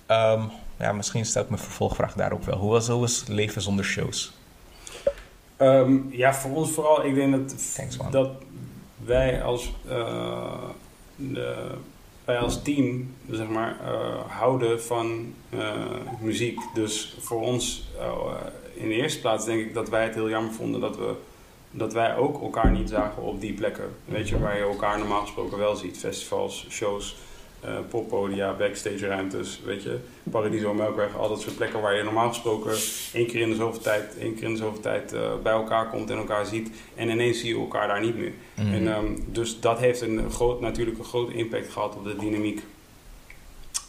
ehm, ja, misschien stel ik mijn vervolgvraag daarop wel. Hoe was, hoe was leven zonder shows? Ehm, ja, voor ons vooral, ik denk dat, Thanks, dat wij als, eh, de, wij als team, zeg maar, eh, houden van eh, muziek. Dus voor ons, in de eerste plaats denk ik dat wij het heel jammer vonden dat we dat wij ook elkaar niet zagen op die plekken. Weet je, waar je elkaar normaal gesproken wel ziet. Festivals, shows, eh, poppodia, backstage ruimtes, weet je. Paradiso, Melkweg, al dat soort plekken waar je normaal gesproken één keer in de zoveel tijd, één keer in de zoveel tijd eh, bij elkaar komt en elkaar ziet. En ineens zie je elkaar daar niet meer. Mhm. En, ehm, dus dat heeft een groot, natuurlijk een grote impact gehad op de dynamiek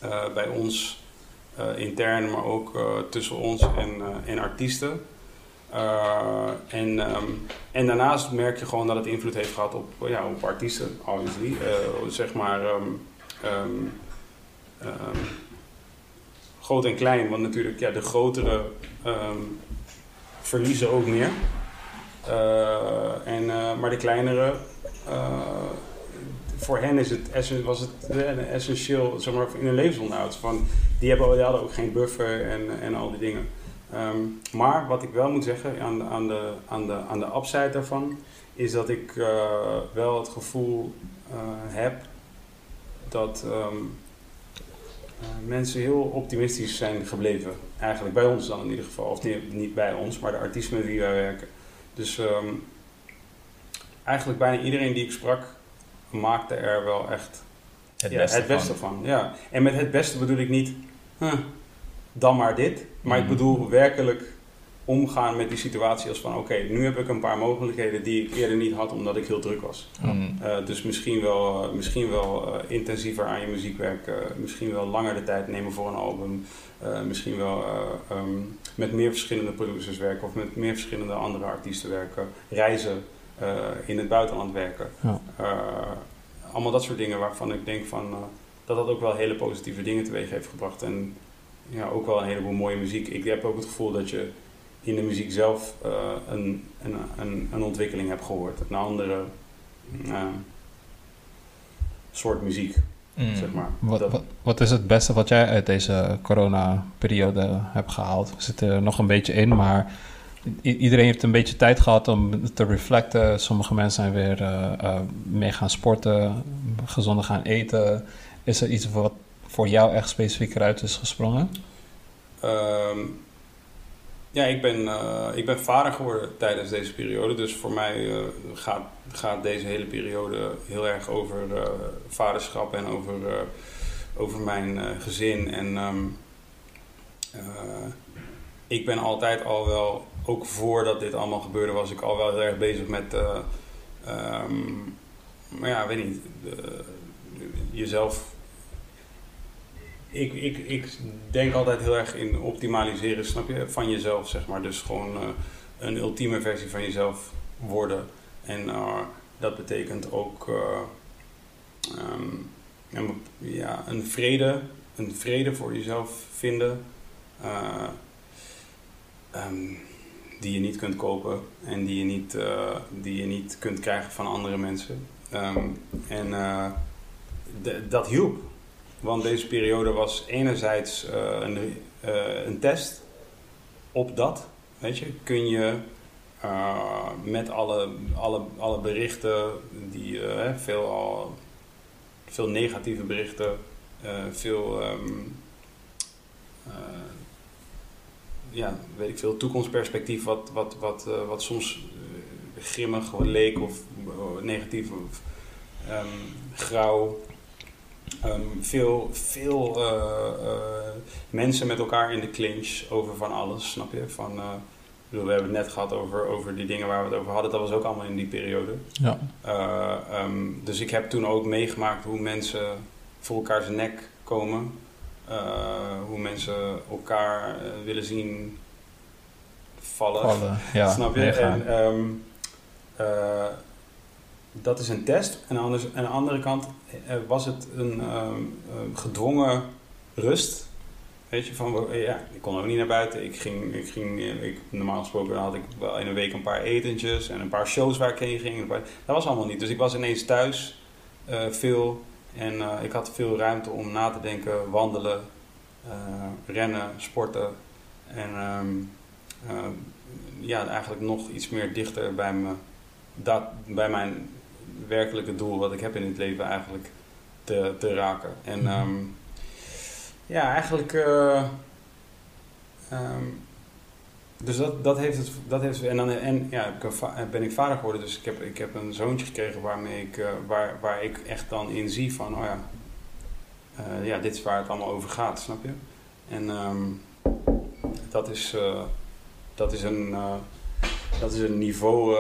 eh, bij ons intern, maar ook tussen ons en, en artiesten. En, ehm, en daarnaast merk je gewoon dat het invloed heeft gehad op, ja, op artiesten, obviously. Zeg maar ehm, ehm, ehm, groot en klein, want natuurlijk ja, de grotere ehm, verliezen ook meer. Eh, en, eh, maar de kleinere, eh, voor hen is het, was het essentieel zeg maar, in hun levensonderhoud. Van, die, hebben, die hadden ook geen buffer en, en al die dingen. Maar wat ik wel moet zeggen aan de, aan de, aan de, aan de upside daarvan, is dat ik wel het gevoel heb dat ehm, eh, mensen heel optimistisch zijn gebleven. Eigenlijk bij ons dan in ieder geval. Of niet, niet bij ons, maar de artiesten met wie wij werken. Dus ehm, eigenlijk bijna iedereen die ik sprak, maakte er wel echt Het ja, beste, het beste van. van. Ja. En met het beste bedoel ik niet, huh, dan maar dit. Maar ik Mhm. bedoel werkelijk omgaan met die situatie als van, oké, nu heb ik een paar mogelijkheden die ik eerder niet had omdat ik heel druk was. Mm. Eh, dus misschien wel, eh, misschien wel eh, intensiever aan je muziek werken, misschien wel langer de tijd nemen voor een album, eh, misschien wel eh, ehm, met meer verschillende producers werken of met meer verschillende andere artiesten werken, reizen, eh, in het buitenland werken. Ja. Eh, allemaal dat soort dingen waarvan ik denk van, eh, dat dat ook wel hele positieve dingen teweeg heeft gebracht en ja, ook wel een heleboel mooie muziek. Ik heb ook het gevoel dat je in de muziek zelf eh, een, een, een, een ontwikkeling hebt gehoord. Een andere eh, soort muziek, Mm. zeg maar. Wat, Dat- wat, wat is het beste wat jij uit deze corona-periode hebt gehaald? We zitten er nog een beetje in, maar iedereen heeft een beetje tijd gehad om te reflecten. Sommige mensen zijn weer eh, mee gaan sporten, gezonder gaan eten. Is er iets wat voor jou echt specifiek eruit is gesprongen? Ehm, ja, ik ben, eh, ik ben vader geworden tijdens deze periode. Dus voor mij eh, gaat, gaat deze hele periode heel erg over eh, vaderschap en over, over mijn gezin. En ehm, eh, ik ben altijd al wel, ook voordat dit allemaal gebeurde, was ik al wel heel erg bezig met. eh, ehm, maar ja, weet niet. jezelf ik, ik, ik denk altijd heel erg in optimaliseren, snap je, van jezelf, zeg maar. Dus gewoon eh, een ultieme versie van jezelf worden. En eh, dat betekent ook eh, ehm, een, ja, een, vrede, een vrede voor jezelf vinden. eh, ehm, die je niet kunt kopen en die je niet, die je niet kunt krijgen van andere mensen. Ehm, en dat hielp. Want deze periode was enerzijds eh, een, eh, een test op dat. Weet je, kun je eh, met alle, alle, alle berichten, die, veel, al, veel negatieve berichten, veel ehm, eh, ja, weet ik veel, toekomstperspectief wat, wat, wat, wat soms grimmig leek of negatief of ehm, grauw. Ehm, veel veel eh, eh, mensen met elkaar in de clinch over van alles, snap je? Van, eh, bedoel, we hebben het net gehad over, over die dingen waar we het over hadden. Dat was ook allemaal in die periode. Ja. Um, dus ik heb toen ook meegemaakt hoe mensen voor elkaar zijn nek komen. Hoe mensen elkaar willen zien vallen. vallen ja, Snap je? En, um, dat is een test. En anders, aan de andere kant was het een um, gedwongen rust. Weet je, van ja, ik kon ook niet naar buiten. Ik ging, ik ging ik, normaal gesproken had ik wel in een week een paar etentjes en een paar shows waar ik heen ging. Dat was allemaal niet. Dus ik was ineens thuis uh, veel en ik had veel ruimte om na te denken, wandelen, rennen, sporten. En um, ja, eigenlijk nog iets meer dichter bij, me, dat, bij mijn werkelijke doel, wat ik heb in het leven, eigenlijk te, te raken. En um, ja, eigenlijk. Uh, um, dus dat, dat heeft het. Dat heeft, en dan en, ja, ben ik vader geworden, dus ik heb, ik heb een zoontje gekregen waarmee ik, uh, waar, waar ik echt dan in zie van, oh ja, uh, ja, dit is waar het allemaal over gaat, snap je? En um, dat, is, dat, is een, dat is een niveau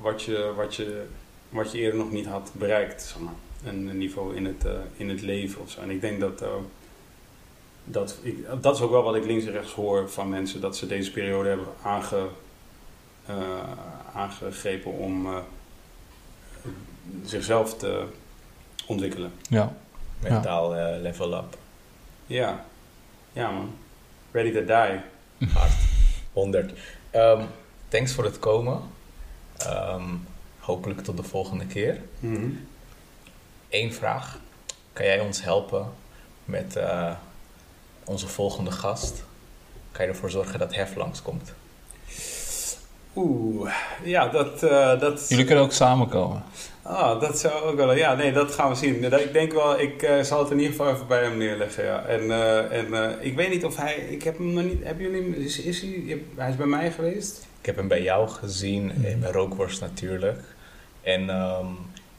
wat, je, wat, je, wat je eerder nog niet had bereikt, zeg maar. Een, niveau in het, in het leven of zo. En ik denk dat dat, ik, dat is ook wel wat ik links en rechts hoor van mensen, dat ze deze periode hebben aange, uh, aangegrepen om uh, zichzelf te ontwikkelen. Ja. Mentaal uh, level up. Ja. Ja man. Ready to die. Hard. 100. Um, thanks voor het komen. Um, hopelijk tot de volgende keer. Mm -hmm. Eén vraag. Kan jij ons helpen met onze volgende gast, kan je ervoor zorgen dat Hef langskomt? Oeh, ja, dat, uh, dat... Jullie kunnen ook samenkomen. Ah, dat zou ook wel... Ja, nee, dat gaan we zien. Ik denk wel, ik uh, zal het in ieder geval even bij hem neerleggen, ja. En, uh, en ik weet niet of hij... Ik heb hem nog niet... Hebben jullie... Is, is hij... Hij is bij mij geweest? Ik heb hem bij jou gezien, mm. bij Rookworst natuurlijk. En um,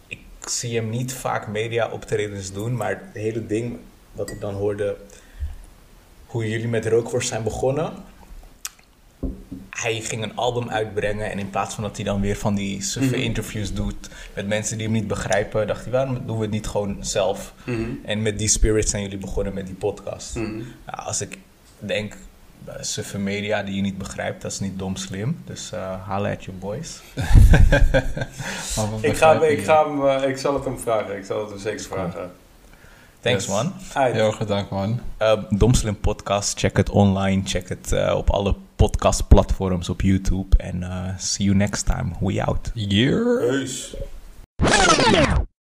ik zie hem niet vaak media optredens doen, maar het hele ding wat ik dan hoorde hoe jullie met Rookworst zijn begonnen. Hij ging een album uitbrengen en in plaats van dat hij dan weer van die suffe Mhm. interviews doet met mensen die hem niet begrijpen, dacht hij, waarom doen we het niet gewoon zelf? Mhm. En met die spirit zijn jullie begonnen met die podcast. Mhm. Ja, als ik denk, suffe media die je niet begrijpt, dat is niet dom slim. Dus uh, haal at your boys. Ik, ga, ik, je. ga hem, eh, ik zal het hem vragen. Ik zal het hem zeker vragen. Thanks Yes. man. Uit. Heel erg bedankt, man. Uh, Dom Slim Podcast, check het online, check het uh, op alle podcastplatforms op YouTube. En uh, see you next time. We out. Yeah. Peace.